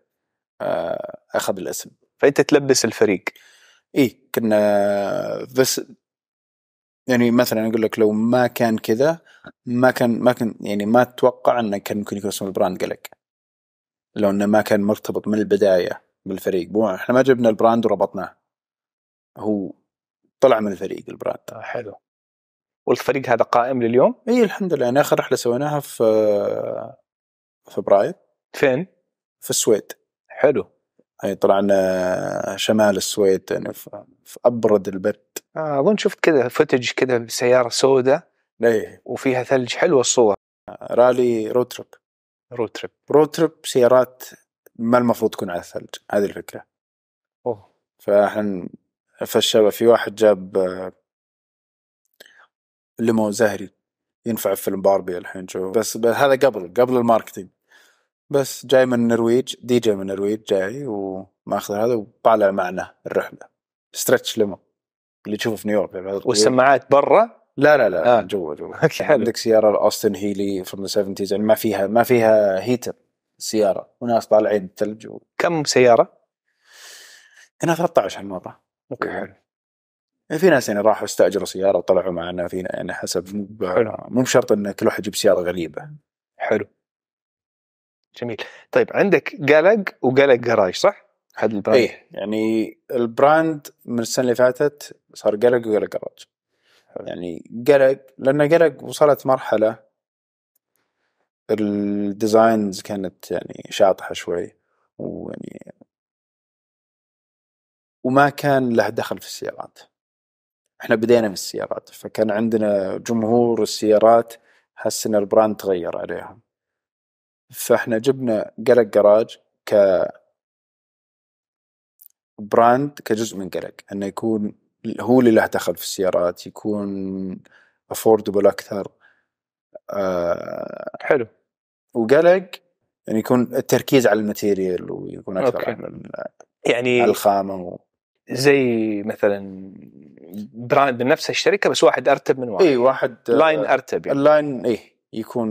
Speaker 1: آه، أخذ الاسم.
Speaker 2: فأنت تلبس الفريق.
Speaker 1: اي كنا بس يعني مثلا أقول لك لو ما كان كذا ما كان ما كان يعني ما أتوقع إنه كان ممكن يكون اسم ال brand قلق. لو إنه ما كان مرتبط من البداية بالفريق. مو إحنا ما جبنا ال brand وربطناه. هو طلع من الفريق ال brand.
Speaker 2: آه حلو. والفريق هذا قائم لليوم؟
Speaker 1: إي الحمد لله. يعني آخر رحلة سويناها في فبراير.
Speaker 2: فين؟
Speaker 1: في السويد.
Speaker 2: حلو.
Speaker 1: يعني طلعنا شمال السويد يعني في في أبرد البرد.
Speaker 2: آه أظن شفت كذا footage كذا بسيارة سوداء.
Speaker 1: إيه
Speaker 2: وفيها ثلج حلوة الصور.
Speaker 1: رالي road trip
Speaker 2: road trip
Speaker 1: road trip سيارات ما المفروض تكون على الثلج. هذه الفكرة.
Speaker 2: أوه.
Speaker 1: فإحنا فالشباب في واحد جاب آه، limo زهري ينفع في فيلم باربي الحين شوف بس, بس هذا قبل قبل ال marketing. بس جاي من النرويج دي جي من النرويج جاي وماخذ هذا وطالع معنا الرحلة. stretch limo اللي تشوفه في نيويورك.
Speaker 2: والسماعات برا؟
Speaker 1: لا لا لا
Speaker 2: آه.
Speaker 1: جوا جوا. [LAUGHS] عندك سيارة ال Austin-Healey from the 70s يعني ما فيها ما فيها heater السياره وناس طالعين الثلج و...
Speaker 2: كم سيارة؟
Speaker 1: هنا 13 هالمره
Speaker 2: okay حلو.
Speaker 1: يعني في ناس يعني راحوا استأجروا سيارة وطلعوا معنا فينا يعني حسب. مو بشرط ان كل واحد يجيب سيارة غريبة.
Speaker 2: حلو. جميل. طيب عندك قلق وقلق جراج صح؟ هذا ال
Speaker 1: brand؟ إيه يعني ال brand من السنة اللي فاتت صار قلق وقلق جراج. يعني قلق لأن قلق وصلت مرحلة ال designs كانت يعني شاطحة شوي ويعني وما كان له دخل في السيارات. إحنا بدينا من السيارات فكان عندنا جمهور السيارات حس إن ال brand تغير عليهم. فإحنا جبنا قلق جراج ك brand كجزء من قلق إنه يكون هو اللي له دخل في السيارات يكون affordable أكثر آه
Speaker 2: حلو.
Speaker 1: وقلق يعني يكون التركيز على ال material ويكون أكثر
Speaker 2: okay.
Speaker 1: على
Speaker 2: يعني
Speaker 1: الخامة و...
Speaker 2: زي مثلا brand من نفس الشركة بس واحد أرتب من واحد.
Speaker 1: إي واحد
Speaker 2: line
Speaker 1: آه،
Speaker 2: أرتب يعني.
Speaker 1: ال line إيه يكون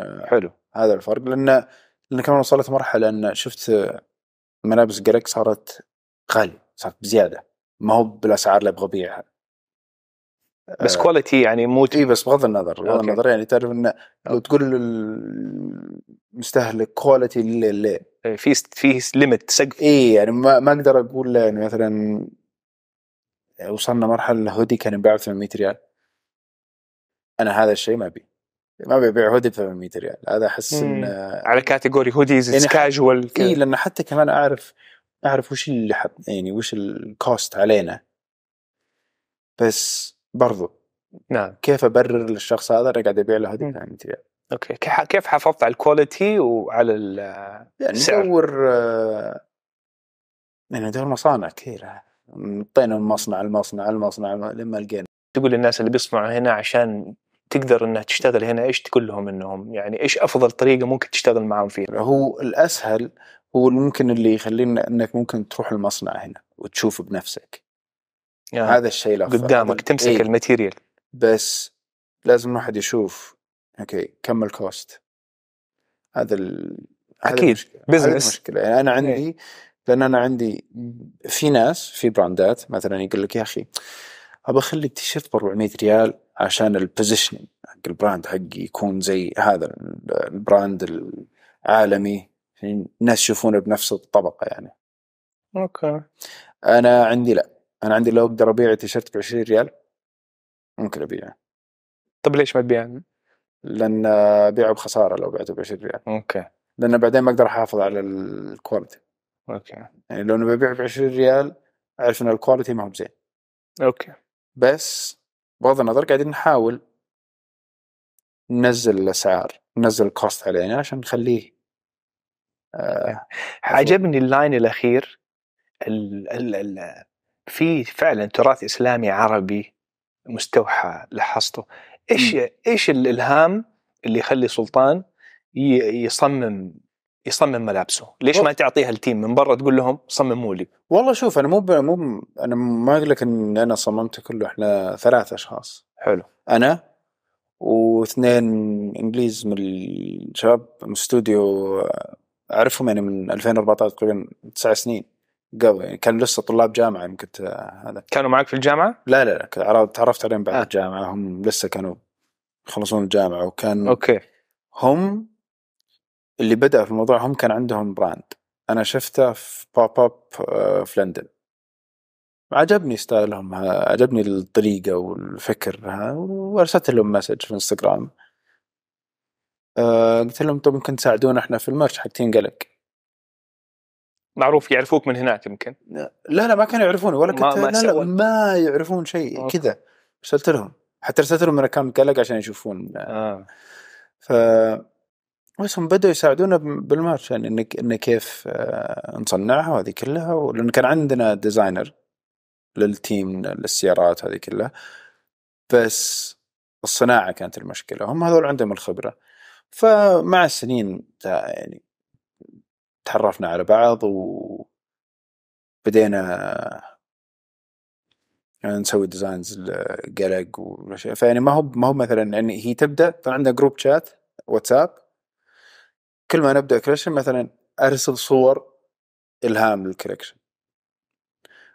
Speaker 1: آه،
Speaker 2: حلو.
Speaker 1: هذا الفرق. لأن لأن كمان وصلت مرحلة أن شفت ملابس قلق صارت غالية صارت بزيادة. ما هو بالأسعار اللي أبغى أبيعها.
Speaker 2: بس
Speaker 1: آه،
Speaker 2: quality يعني مو
Speaker 1: إي بس بغض النظر بغض
Speaker 2: okay.
Speaker 1: النظر. يعني تعرف انه لو تقول للمستهلك quality اللي اللي
Speaker 2: في في limit سقف.
Speaker 1: إي يعني ما, ما أقدر أقول له يعني مثلا وصلنا مرحلة الهودي كان ينباع ب 800 ريال. أنا هذا الشيء ما ابي ما أبي أبيع هودي ب 800 ريال. هذا أحس
Speaker 2: مم.
Speaker 1: ان
Speaker 2: على category hoodies
Speaker 1: يعني
Speaker 2: كاجوال إي
Speaker 1: لأن حتى كمان أعرف أعرف وش اللي حط يعني وش ال cost علينا. بس برضو.
Speaker 2: نعم.
Speaker 1: كيف أبرر للشخص هذا؟ أنا قاعد أبيع له. 800 ريال
Speaker 2: okay. كيف- كيف حافظت على ال quality وعلى ال
Speaker 1: يعني. ندور آه، يعني ندور مصانع كثيرة. نطينا من مصنع لمصنع لمصنع لما لقينا.
Speaker 2: تقول للناس اللي بيصنعوا هنا عشان تقدر إنها تشتغل هنا إيش تقول لهم إنهم؟ يعني إيش أفضل طريقة ممكن تشتغل معهم فيها؟
Speaker 1: هو الأسهل هو ممكن اللي يخلينا إنك ممكن تروح المصنع هنا وتشوف بنفسك.
Speaker 2: يعني
Speaker 1: هذا الشيء الأفضل.
Speaker 2: قدامك تمسك
Speaker 1: إيه.
Speaker 2: ال material.
Speaker 1: بس لازم الواحد يشوف okay كم ال cost
Speaker 2: هذا
Speaker 1: ال... هذه
Speaker 2: business.
Speaker 1: المشكلة يعني أنا عندي لأن أنا عندي في ناس في براندات مثلا يقول لك يا أخي أبى أخلي التيشيرت ب 400 ريال عشان ال positioning حق ال brand حقي يكون زي هذا ال- ال brand العالمي. الناس يشوفونه بنفس الطبقة يعني.
Speaker 2: okay.
Speaker 1: أنا عندي لا. أنا عندي لو أقدر أبيع تيشيرت ب 20 ريال؟ ممكن أبيعه.
Speaker 2: طب ليش ما تبيع؟
Speaker 1: لأن أبيعه بخسارة لو بعته ب 20 ريال.
Speaker 2: okay.
Speaker 1: لأن بعدين ما أقدر أحافظ على ال
Speaker 2: quality okay.
Speaker 1: يعني لو أنا ببيع ب 20 ريال أعرف إن ال quality ما هو بزين.
Speaker 2: okay.
Speaker 1: بس بغض النظر قاعدين نحاول ننزل الأسعار ننزل ال cost علينا عشان نخليه آه
Speaker 2: عجبني ال line الأخير ال ال ال في فعلا تراث إسلامي عربي مستوحى لاحظته. إيش إيش الإلهام اللي يخلي سلطان يصمم يصمم ملابسه؟ ليش ما تعطيها التيم من برا تقول لهم صمموا لي؟
Speaker 1: والله شوف أنا مو ب... مو ب... أنا ما أقول لك إن أنا صممته كله إحنا ثلاث أشخاص.
Speaker 2: حلو.
Speaker 1: أنا واثنين إنجليز من الشباب من استوديو أعرفهم يعني من 2014 تقريبا تسع سنين. قبل يعني كانوا لسه طلاب جامعة يمكن هذا.
Speaker 2: كانوا معك في الجامعة؟
Speaker 1: لا لا لا تعرفت عليهم بعد
Speaker 2: آه.
Speaker 1: الجامعة. هم لسه كانوا يخلصون الجامعة وكان
Speaker 2: okay.
Speaker 1: هم اللي بدأ في الموضوع هم كان عندهم brand. أنا شفته في pop-up آه، في لندن. عجبني style هم عجبني الطريقة والفكر وأرسلت لهم message في انستغرام آه، قلت لهم طب ممكن تساعدونا إحنا في ال merch حق تين قلق.
Speaker 2: معروف يعرفوك من هناك يمكن.
Speaker 1: لا لا ما كانوا يعرفوني. ولا كنت
Speaker 2: ما
Speaker 1: لا, لا. ما يعرفون شيء. كذا. ارسلت لهم. حتى ارسلت لهم من account قلق عشان يشوفون.
Speaker 2: آه.
Speaker 1: ف بس هم بدأوا يساعدونا بال merch يعني انك إن كيف آه، نصنعها وهذه كلها. ولأن كان عندنا designer لل team للسيارات هذه كلها. بس الصناعة كانت المشكلة. هم هذول عندهم الخبرة. فمع السنين يعني تعرفنا على بعض وبدينا نسوي designs قلق واشياء فيعني ما هو ما هو مثلا يعني هي تبدأ طبعا عندنا group chat واتساب كل ما نبدأ collection مثلا أرسل صور إلهام لل collection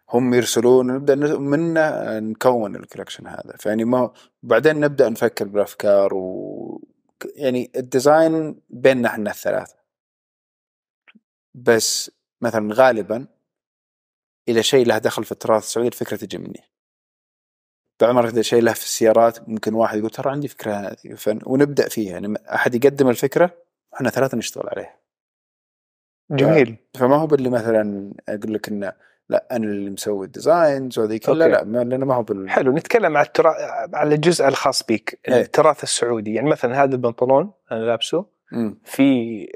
Speaker 1: هم يرسلون نبدأ منه نكون ال collection هذا. فيعني ما بعدين نبدأ نفكر بالأفكار و يعني ال design بيننا إحنا الثلاثة. بس مثلا غالبا اذا شيء له دخل في التراث السعودي الفكرة تجي مني. المرات اذا شيء له في السيارات ممكن واحد يقول ترى عندي فكرة هذه ونبدأ فيها. يعني أحد يقدم الفكرة إحنا ثلاثة نشتغل عليها.
Speaker 2: جميل.
Speaker 1: فما هو باللي مثلا أقول لك إنه لا أنا اللي مسوي ال designs وهذه كلها لا لأنه ما هو بال...
Speaker 2: حلو نتكلم على الترا... على الجزء الخاص بك
Speaker 1: إيه.
Speaker 2: التراث السعودي. يعني مثلا هذا البنطلون أنا لابسه. في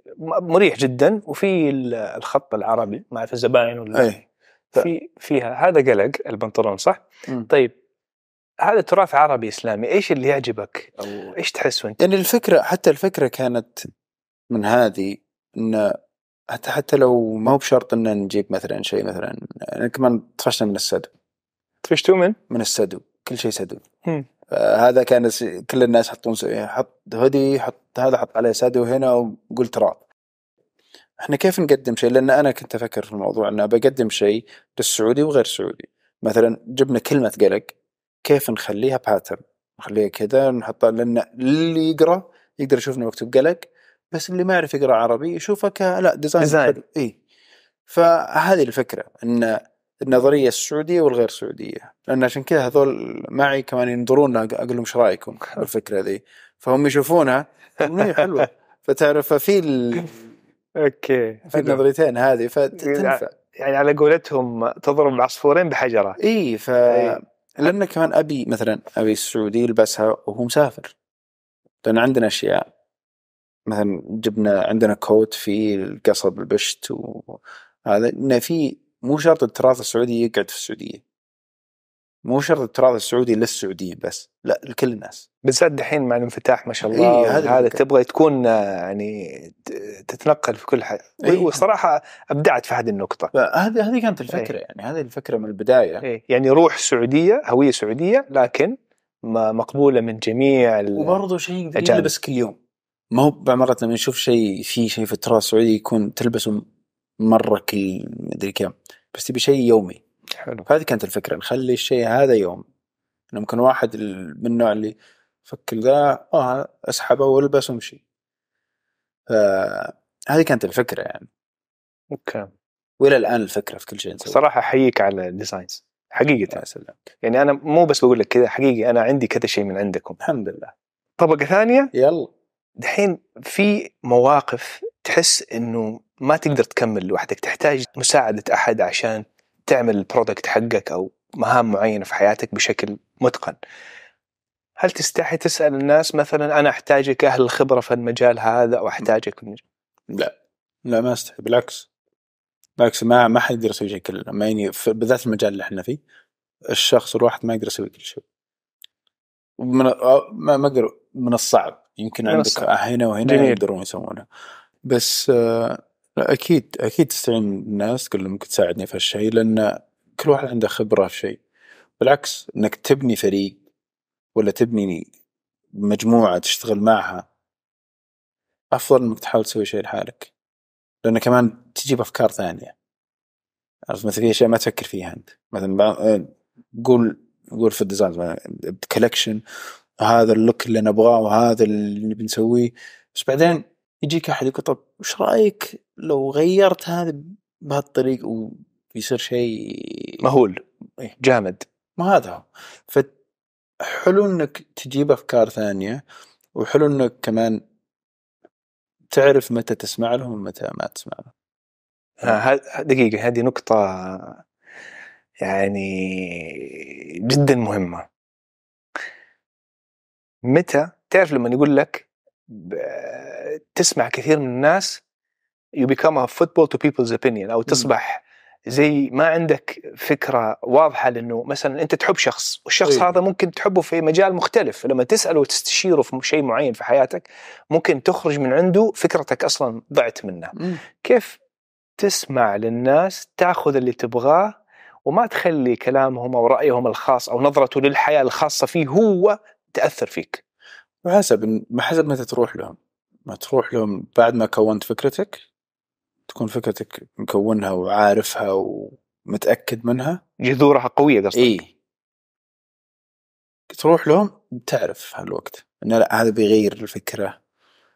Speaker 2: مريح جدا وفي ال- الخط العربي مع في الزباين ولا
Speaker 1: إيه ف-
Speaker 2: في فيها هذا قلق البنطلون صح؟
Speaker 1: مم.
Speaker 2: طيب هذا تراث عربي إسلامي إيش اللي يعجبك أو إيش تحس وأنت؟
Speaker 1: يعني الفكرة حتى الفكرة كانت من هذه إن حتى حتى لو ما هو بشرط إن نجيب مثلا شيء مثلا كمان طفشنا من السدو
Speaker 2: طفشتوا من؟
Speaker 1: من السدو كل شيء سدو هذا كان كل الناس يحطون حط هودي حط هذا حط عليه سدو هنا وقول تراث إحنا كيف نقدم شيء؟ لأن أنا كنت أفكر في الموضوع إنه بقدم شيء للسعودي وغير سعودي مثلا جبنا كلمة قلق كيف نخليها pattern نخليها كذا نحطها لأن اللي يقرأ يقدر يشوف انه مكتوب قلق بس اللي ما يعرف يقرأ عربي يشوفه ك لا design
Speaker 2: design.
Speaker 1: حلو. اي فهذه الفكرة إن النظرية السعودية والغير سعودية. لأن عشان كذا هذول معي كمان ينظرون أقول لهم إيش رأيكم [LAUGHS] بالفكرة ذي. فهم يشوفونها. إيه حلوة. [LAUGHS] فتعرف في ال...
Speaker 2: okay
Speaker 1: في النظريتين هذه فتنفع.
Speaker 2: يعني على قولتهم تضرب عصفورين بحجرة.
Speaker 1: إي ف
Speaker 2: إي.
Speaker 1: لأن كمان أبي مثلا أبي السعودي يلبسها وهو مسافر. لأن عندنا أشياء. مثلا جبنا عندنا كوت في القصب البشت وهذا إنه في مو شرط التراث السعودي يقعد في السعودية مو شرط التراث السعودي للسعوديين بس لا لكل الناس
Speaker 2: بالذات دحين مع الانفتاح ما شاء الله
Speaker 1: إيه، هذا
Speaker 2: هذا. تبغى تكون يعني تتنقل في كل حاجة
Speaker 1: إيه.
Speaker 2: وصراحة أبدعت في هذه النقطة
Speaker 1: فهذه هذه كانت الفكرة يعني هذه الفكرة من البداية
Speaker 2: إيه. يعني روح سعودية هوية سعودية لكن ما- مقبولة من جميع ال-
Speaker 1: وبرضه شيء. يلبس كل يوم ما هو بعض مرات لما نشوف شيء في شيء في التراث السعودي يكون تلبسه مرة كل مدري كم بس تبي شيء يومي.
Speaker 2: حلو.
Speaker 1: فهذه كانت الفكرة نخلي الشيء هذا يوم. إنه ممكن واحد من النوع اللي فك ذا آه أسحبه وألبس وأمشي. فهذه كانت الفكرة يعني.
Speaker 2: okay.
Speaker 1: وإلى الآن الفكرة في كل شيء نسويه.
Speaker 2: صراحة أحييك على ال
Speaker 1: designs حقيقة.
Speaker 2: يعني أنا مو بس بقول لك كذا حقيقي أنا عندي كذا شيء من عندكم.
Speaker 1: الحمد لله.
Speaker 2: طبقة ثانية؟
Speaker 1: يلا.
Speaker 2: دحين في مواقف تحس إنه ما تقدر تكمل لوحدك. تحتاج مساعدة أحد عشان تعمل البرودكت حقك أو مهام معينة في حياتك بشكل متقن. هل تستحي تسأل الناس مثلا أنا أحتاجك أهل الخبرة في المجال هذا أو أحتاجك في
Speaker 1: لا. لا ما أستحي. بالعكس. بالعكس ما ما حد يقدر يسوي شيء كله. ما يعني بالذات المجال اللي إحنا فيه الشخص الواحد ما يقدر يسوي كل شيء. من ما ما أقدر. من الصعب. يمكن
Speaker 2: من
Speaker 1: عندك
Speaker 2: الصعب.
Speaker 1: هنا وهنا
Speaker 2: جميل.
Speaker 1: يقدرون يسوونه. بس آه، أكيد أكيد تستعين بالناس تقول لهم ممكن تساعدني في هالشيء لأن كل واحد عنده خبرة في شيء. بالعكس إنك تبني فريق ولا تبني مجموعة تشتغل معها أفضل إنك تحاول تسوي شيء لحالك. لأن كمان تجيب أفكار ثانية. عرفت؟ مثلا في أشياء ما تفكر فيها أنت. مثلا آه، قول قول في ال design collection هذا ال look اللي نبغاه وهذا اللي بنسويه. بس بعدين يجيك أحد يقول طب وش رأيك لو غيرت هذا بهالطريقه ويصير شيء
Speaker 2: مهول
Speaker 1: إيه.
Speaker 2: جامد.
Speaker 1: ما هذا هو. فحلو إنك تجيب أفكار ثانية وحلو إنك كمان تعرف متى تسمع لهم ومتى ما تسمع لهم.
Speaker 2: ها- دقيقة هذه نقطة يعني جدا مهمة. متى؟ تعرف لما يقول لك تسمع كثير من الناس you become a football to people's opinion أو تصبح زي ما عندك فكرة واضحة لأنه مثلا أنت تحب شخص والشخص
Speaker 1: أيوة.
Speaker 2: هذا ممكن تحبه في مجال مختلف لما تسأله وتستشيره في شيء معين في حياتك ممكن تخرج من عنده فكرتك أصلا ضعت منه. كيف تسمع للناس تأخذ اللي تبغاه وما تخلي كلامهم أو رأيهم الخاص أو نظرته للحياة الخاصة فيه هو تأثر فيك.
Speaker 1: وحسب ما حسب متى تروح لهم. ما تروح لهم بعد ما كونت فكرتك تكون فكرتك مكونها وعارفها ومتأكد منها.
Speaker 2: جذورها قوية قصدك.
Speaker 1: اي تروح لهم تعرف هالوقت إن لا هذا بيغير الفكرة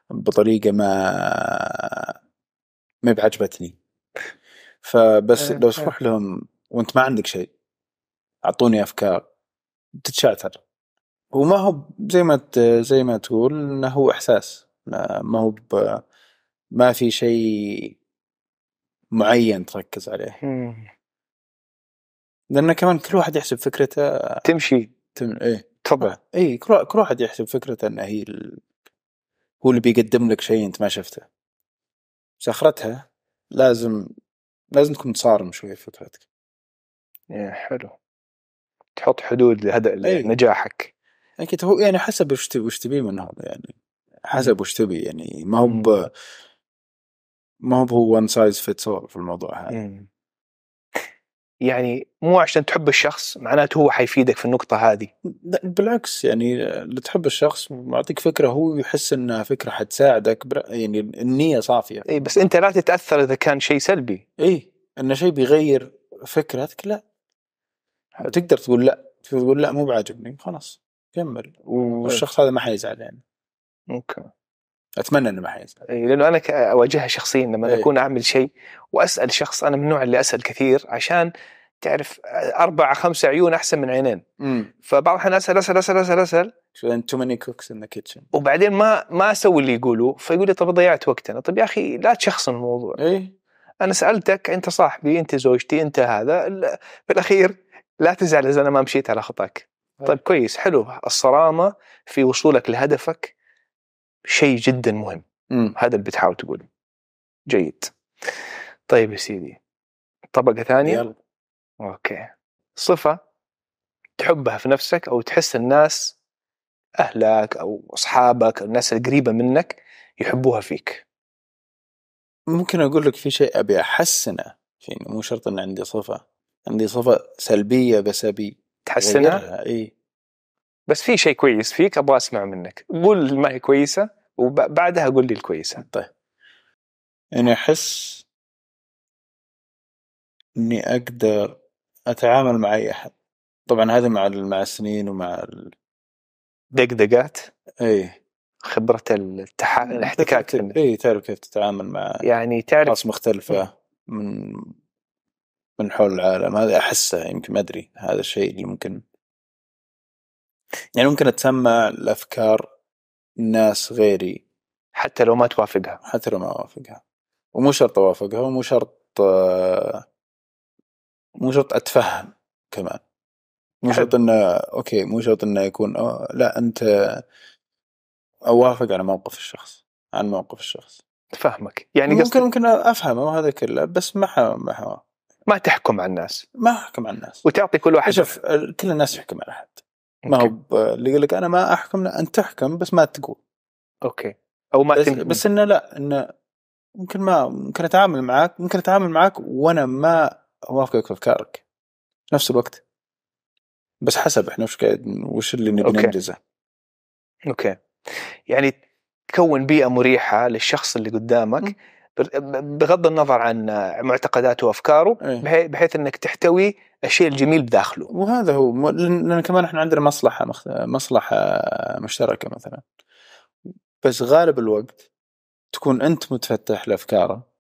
Speaker 1: بطريقة ما ما بعجبتني. فبس
Speaker 2: آه،
Speaker 1: لو. تروح لهم وأنت ما عندك شيء أعطوني أفكار تتشاتر وما هو زي ما زي ما تقول إنه هو إحساس. ما هو ما في شيء معين تركز عليه. لأن كمان كل واحد يحسب فكرته
Speaker 2: تمشي.
Speaker 1: تم... إيه.
Speaker 2: تفضل
Speaker 1: اي كل كل واحد يحسب فكرته إنه هي ال... هو اللي بيقدم لك شيء أنت ما شفته. بس آخرتها لازم لازم تكون صارم شوي في فكرتك.
Speaker 2: يا حلو. تحط حدود لهذا
Speaker 1: أي.
Speaker 2: نجاحك.
Speaker 1: أكيد هو يعني حسب وش تبي وش تبي من هذا يعني حسب وش تبي يعني ما هو ب... ما هو هو one size fits all في الموضوع هذا.
Speaker 2: يعني مو عشان تحب الشخص معناته هو حيفيدك في النقطة هذه.
Speaker 1: لا بالعكس يعني اللي تحب الشخص معطيك فكرة هو يحس إنها فكرة حتساعدك بر... يعني النية صافية.
Speaker 2: اي بس أنت لا تتأثر إذا كان شيء سلبي.
Speaker 1: اي انه شيء بيغير فكرتك لا. تقدر تقول لا تقول لا مو بعاجبني خلاص. كمل. والشخص هذا ما حيزعل يعني.
Speaker 2: okay.
Speaker 1: أتمنى إنه ما حيزعل.
Speaker 2: إي، لأنه أنا أواجهها شخصيا لما
Speaker 1: إيه.
Speaker 2: أكون أعمل شيء وأسأل شخص أنا من النوع اللي أسأل كثير عشان تعرف أربع خمسة عيون أحسن من عينين.
Speaker 1: امم
Speaker 2: فبعض الأحيان أسأل أسأل أسأل أسأل أسأل.
Speaker 1: too many cooks in the kitchen
Speaker 2: وبعدين ما ما أسوي اللي يقولوه فيقول لي طب ضيعت وقتنا. طب يا أخي لا تشخصن الموضوع.
Speaker 1: اي
Speaker 2: أنا سألتك أنت صاحبي أنت زوجتي أنت هذا. في الأخير لا تزعل إذا أنا ما مشيت على خطاك. طيب كويس حلو. الصرامة في وصولك لهدفك شيء جدا مهم.
Speaker 1: امم
Speaker 2: هذا اللي بتحاول تقوله. جيد. طيب يا سيدي طبقة ثانية؟
Speaker 1: يلا.
Speaker 2: أوكي. صفة تحبها في نفسك أو تحس الناس أهلك أو أصحابك أو الناس القريبة منك يحبوها فيك؟
Speaker 1: ممكن أقول لك في شيء أبي أحسنه فيني مو شرط إن عندي صفة. عندي صفة سلبية بس أبي
Speaker 2: تحسنها.
Speaker 1: إي.
Speaker 2: بس في شيء كويس فيك أبغى أسمع منك. قول ما هي كويسة وبعدها قول لي الكويسة.
Speaker 1: طيب. اني أحس إني أقدر أتعامل مع أي أحد. طبعا هذا مع مع السنين ومع ال...
Speaker 2: دقدقات؟
Speaker 1: إي.
Speaker 2: خبرة التح... الاحتكاك
Speaker 1: إي تعرف كيف تتعامل مع
Speaker 2: يعني تعرف
Speaker 1: أشخاص مختلفة من من حول العالم هذا أحسه يمكن ما أدري هذا الشيء اللي ممكن. يعني ممكن اتسمع الأفكار ناس غيري.
Speaker 2: حتى لو ما توافقها.
Speaker 1: حتى لو ما أوافقها. ومو شرط أوافقها ومو شرط آه، مو شرط أتفهم كمان. مو. شرط انه أوكي مو شرط إنه يكون أوه لا أنت أوافق على موقف الشخص عن موقف الشخص.
Speaker 2: فاهمك. يعني
Speaker 1: ممكن
Speaker 2: قصدك
Speaker 1: ممكن أفهمه وهذا كله بس ما ح- ما
Speaker 2: ما تحكم على الناس.
Speaker 1: ما أحكم على الناس.
Speaker 2: وتعطي كل واحد
Speaker 1: شوف كل الناس يحكم على احد ما هو اللي يقول لك أنا ما أحكم لا أنت تحكم بس ما تقول.
Speaker 2: okay. أو ما
Speaker 1: بس. بس إنه لا إنه ممكن ما ممكن أتعامل معاك ممكن أتعامل معاك وأنا ما أوافقك في أفكارك. نفس الوقت. بس حسب إحنا وش قاعد وش اللي نبي
Speaker 2: okay.
Speaker 1: ننجزه.
Speaker 2: أوكي. يعني تكون بيئة مريحة للشخص اللي قدامك
Speaker 1: مم.
Speaker 2: بغض النظر عن معتقداته
Speaker 1: وأفكاره.
Speaker 2: بحي- بحيث إنك تحتوي الشيء الجميل بداخله.
Speaker 1: وهذا هو لأن كمان إحنا عندنا مصلحة مخ... مصلحة مشتركة مثلا. بس غالب الوقت تكون أنت متفتح لأفكاره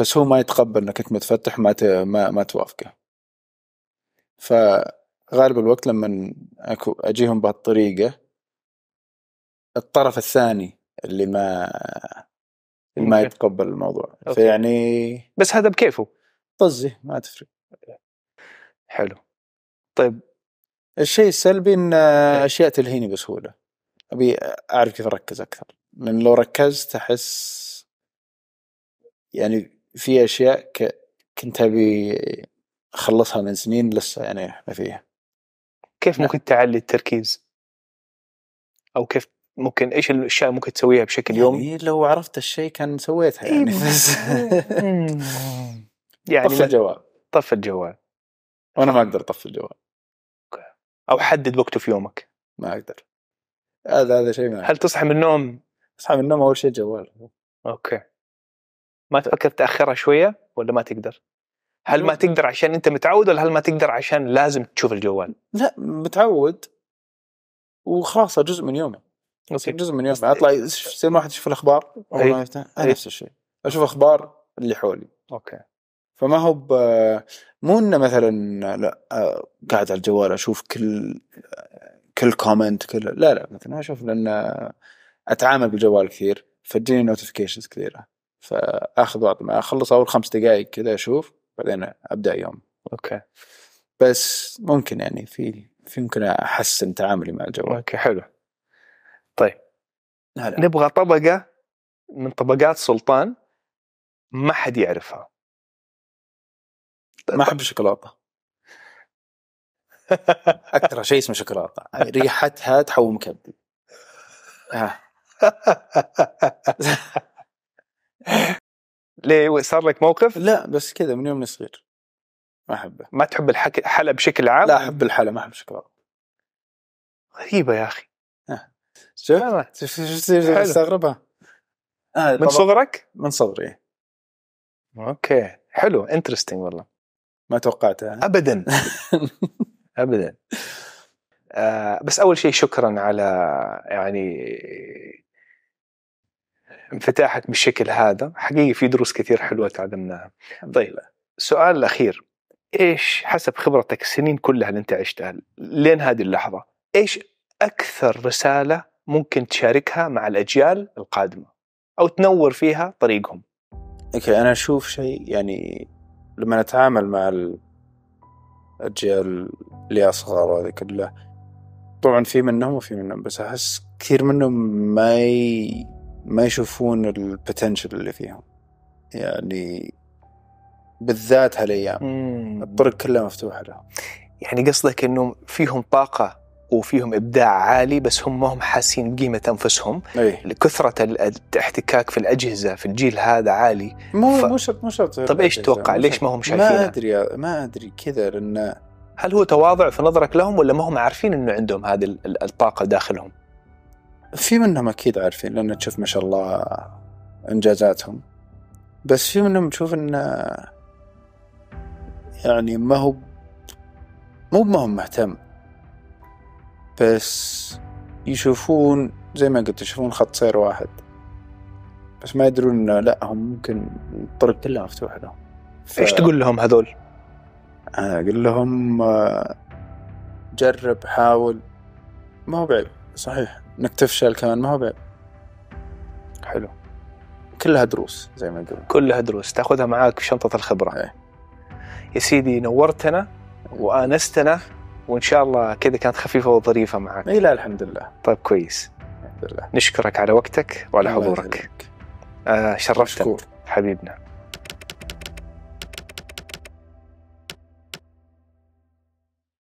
Speaker 1: بس هو ما يتقبل إنك أنت متفتح ما ت... ما, ما توافقه. فغالب الوقت لما أكو أجيهم بهالطريقة الطرف الثاني اللي ما ما. يتقبل الموضوع.
Speaker 2: أوكي.
Speaker 1: فيعني
Speaker 2: بس هذا بكيفه.
Speaker 1: طزي ما تفرق.
Speaker 2: حلو. طيب.
Speaker 1: الشيء السلبي إن أشياء تلهيني بسهولة. أبي أعرف كيف أركز أكثر. لأن لو ركزت أحس يعني في أشياء ك... كنت أبي أخلصها من سنين لسه يعني إحنا فيها.
Speaker 2: كيف
Speaker 1: نعم.
Speaker 2: ممكن تعلي التركيز؟ أو كيف ممكن إيش الأشياء ممكن تسويها بشكل يومي؟
Speaker 1: يعني لو عرفت الشيء كان سويتها يعني بس
Speaker 2: يعني
Speaker 1: طف الجوال.
Speaker 2: طف الجوال.
Speaker 1: وأنا ما أقدر أطفي الجوال.
Speaker 2: أو حدد وقته في يومك.
Speaker 1: ما أقدر. هذا هذا شيء ما
Speaker 2: هل تصحى من النوم؟
Speaker 1: أصحى من النوم أول شيء الجوال
Speaker 2: okay. ما تفكر تأخرها شوية ولا ما تقدر؟ هل ما تقدر عشان أنت متعود ولا هل ما تقدر عشان لازم تشوف الجوال؟
Speaker 1: لا متعود. وخلاص جزء من يومي. يصير جزء من يومي اطلع زي ما واحد يشوف الأخبار. أول
Speaker 2: أي.
Speaker 1: ما يفتح. أنا نفس الشيء. أشوف أخبار اللي حولي.
Speaker 2: okay.
Speaker 1: فما هو ب... مو إنه مثلا لا آه، قاعد على الجوال أشوف كل كل comment كل لا لا مثلا أشوف لأن أتعامل بالجوال كثير فتجيني notifications كثيرة. فأخذ واعطي ما أخلص أول خمس دقائق كذا أشوف بعدين أبدأ يوم.
Speaker 2: okay.
Speaker 1: بس ممكن يعني في في ممكن أحسن تعاملي مع الجوال.
Speaker 2: okay حلو. طيب.
Speaker 1: لا لا
Speaker 2: نبغى طبقة من طبقات سلطان ما حد يعرفها.
Speaker 1: ما احب الشوكولاته [LAUGHS] أكثر شيء اسمه شوكولاتة. ريحتها تحوم كبدي. آه. [LAUGHS]
Speaker 2: ليه؟ صار لك موقف؟
Speaker 1: لا بس كذا من يوم صغير ما أحبه.
Speaker 2: ما تحب. الحلا بشكل عام؟
Speaker 1: لا أحب الحلا ما أحب الشوكولاتة.
Speaker 2: غريبة يا أخي. [LAUGHS]
Speaker 1: شوف
Speaker 2: حلو.
Speaker 1: استغربها. آه
Speaker 2: من صغرك؟
Speaker 1: من صغري.
Speaker 2: okay. حلو. interesting والله.
Speaker 1: ما توقعتها. [LAUGHS]
Speaker 2: ابدا. ابدا. آه بس أول شيء شكرا على يعني انفتاحك بالشكل هذا. حقيقي في دروس كثير حلوة تعلمناها. طيب السؤال الأخير. إيش حسب خبرتك السنين كلها اللي أنت عشتها لين هذه اللحظة إيش أكثر رسالة ممكن تشاركها مع الأجيال القادمة أو تنور فيها طريقهم.
Speaker 1: أوكي أنا أشوف شيء يعني لما نتعامل مع ال- الأجيال اللي أصغر وهذا كله طبعا في منهم وفي منهم بس أحس كثير منهم ما ي... ما يشوفون البوتنشل اللي فيهم. يعني بالذات هالأيام. الطرق كلها مفتوحة لهم.
Speaker 2: يعني قصدك انه فيهم طاقة وفيهم إبداع عالي بس هم ما هم حاسين بقيمة أنفسهم
Speaker 1: أي
Speaker 2: كثره ال- الاحتكاك في الأجهزة في الجيل هذا عالي
Speaker 1: مو
Speaker 2: ف-
Speaker 1: مو شرط مو شرط
Speaker 2: طب إيش تتوقع؟ ليش. ما هم
Speaker 1: ما
Speaker 2: شايفينها؟
Speaker 1: ادري ما أدري كذا لأن
Speaker 2: هل هو تواضع في نظرك لهم ولا ما هم عارفين إنه عندهم هذه ال- ال- الطاقة داخلهم؟
Speaker 1: في منهم أكيد عارفين لأن تشوف ما شاء الله إنجازاتهم بس في منهم تشوف انه يعني ما هو مو ما هو مهتم بس يشوفون زي ما قلت يشوفون خط سير واحد. بس ما يدرون إنه لا هم ممكن الطرق كلها مفتوحة لهم. ف-
Speaker 2: إيش تقول لهم هذول؟
Speaker 1: أنا أقول لهم آه، جرب حاول. ما هو بعيب صحيح. إنك تفشل كمان ما هو بعيب.
Speaker 2: حلو.
Speaker 1: كلها دروس زي ما يقولون.
Speaker 2: كلها دروس. تاخذها معاك في شنطة الخبرة.
Speaker 1: إيه.
Speaker 2: يا سيدي نورتنا وآنستنا وإن شاء الله كذا كانت خفيفة وظريفة معك.
Speaker 1: اي لا الحمد لله.
Speaker 2: طيب كويس.
Speaker 1: الحمد لله.
Speaker 2: نشكرك على وقتك وعلى حضورك. آه شرفتنا. حبيبنا.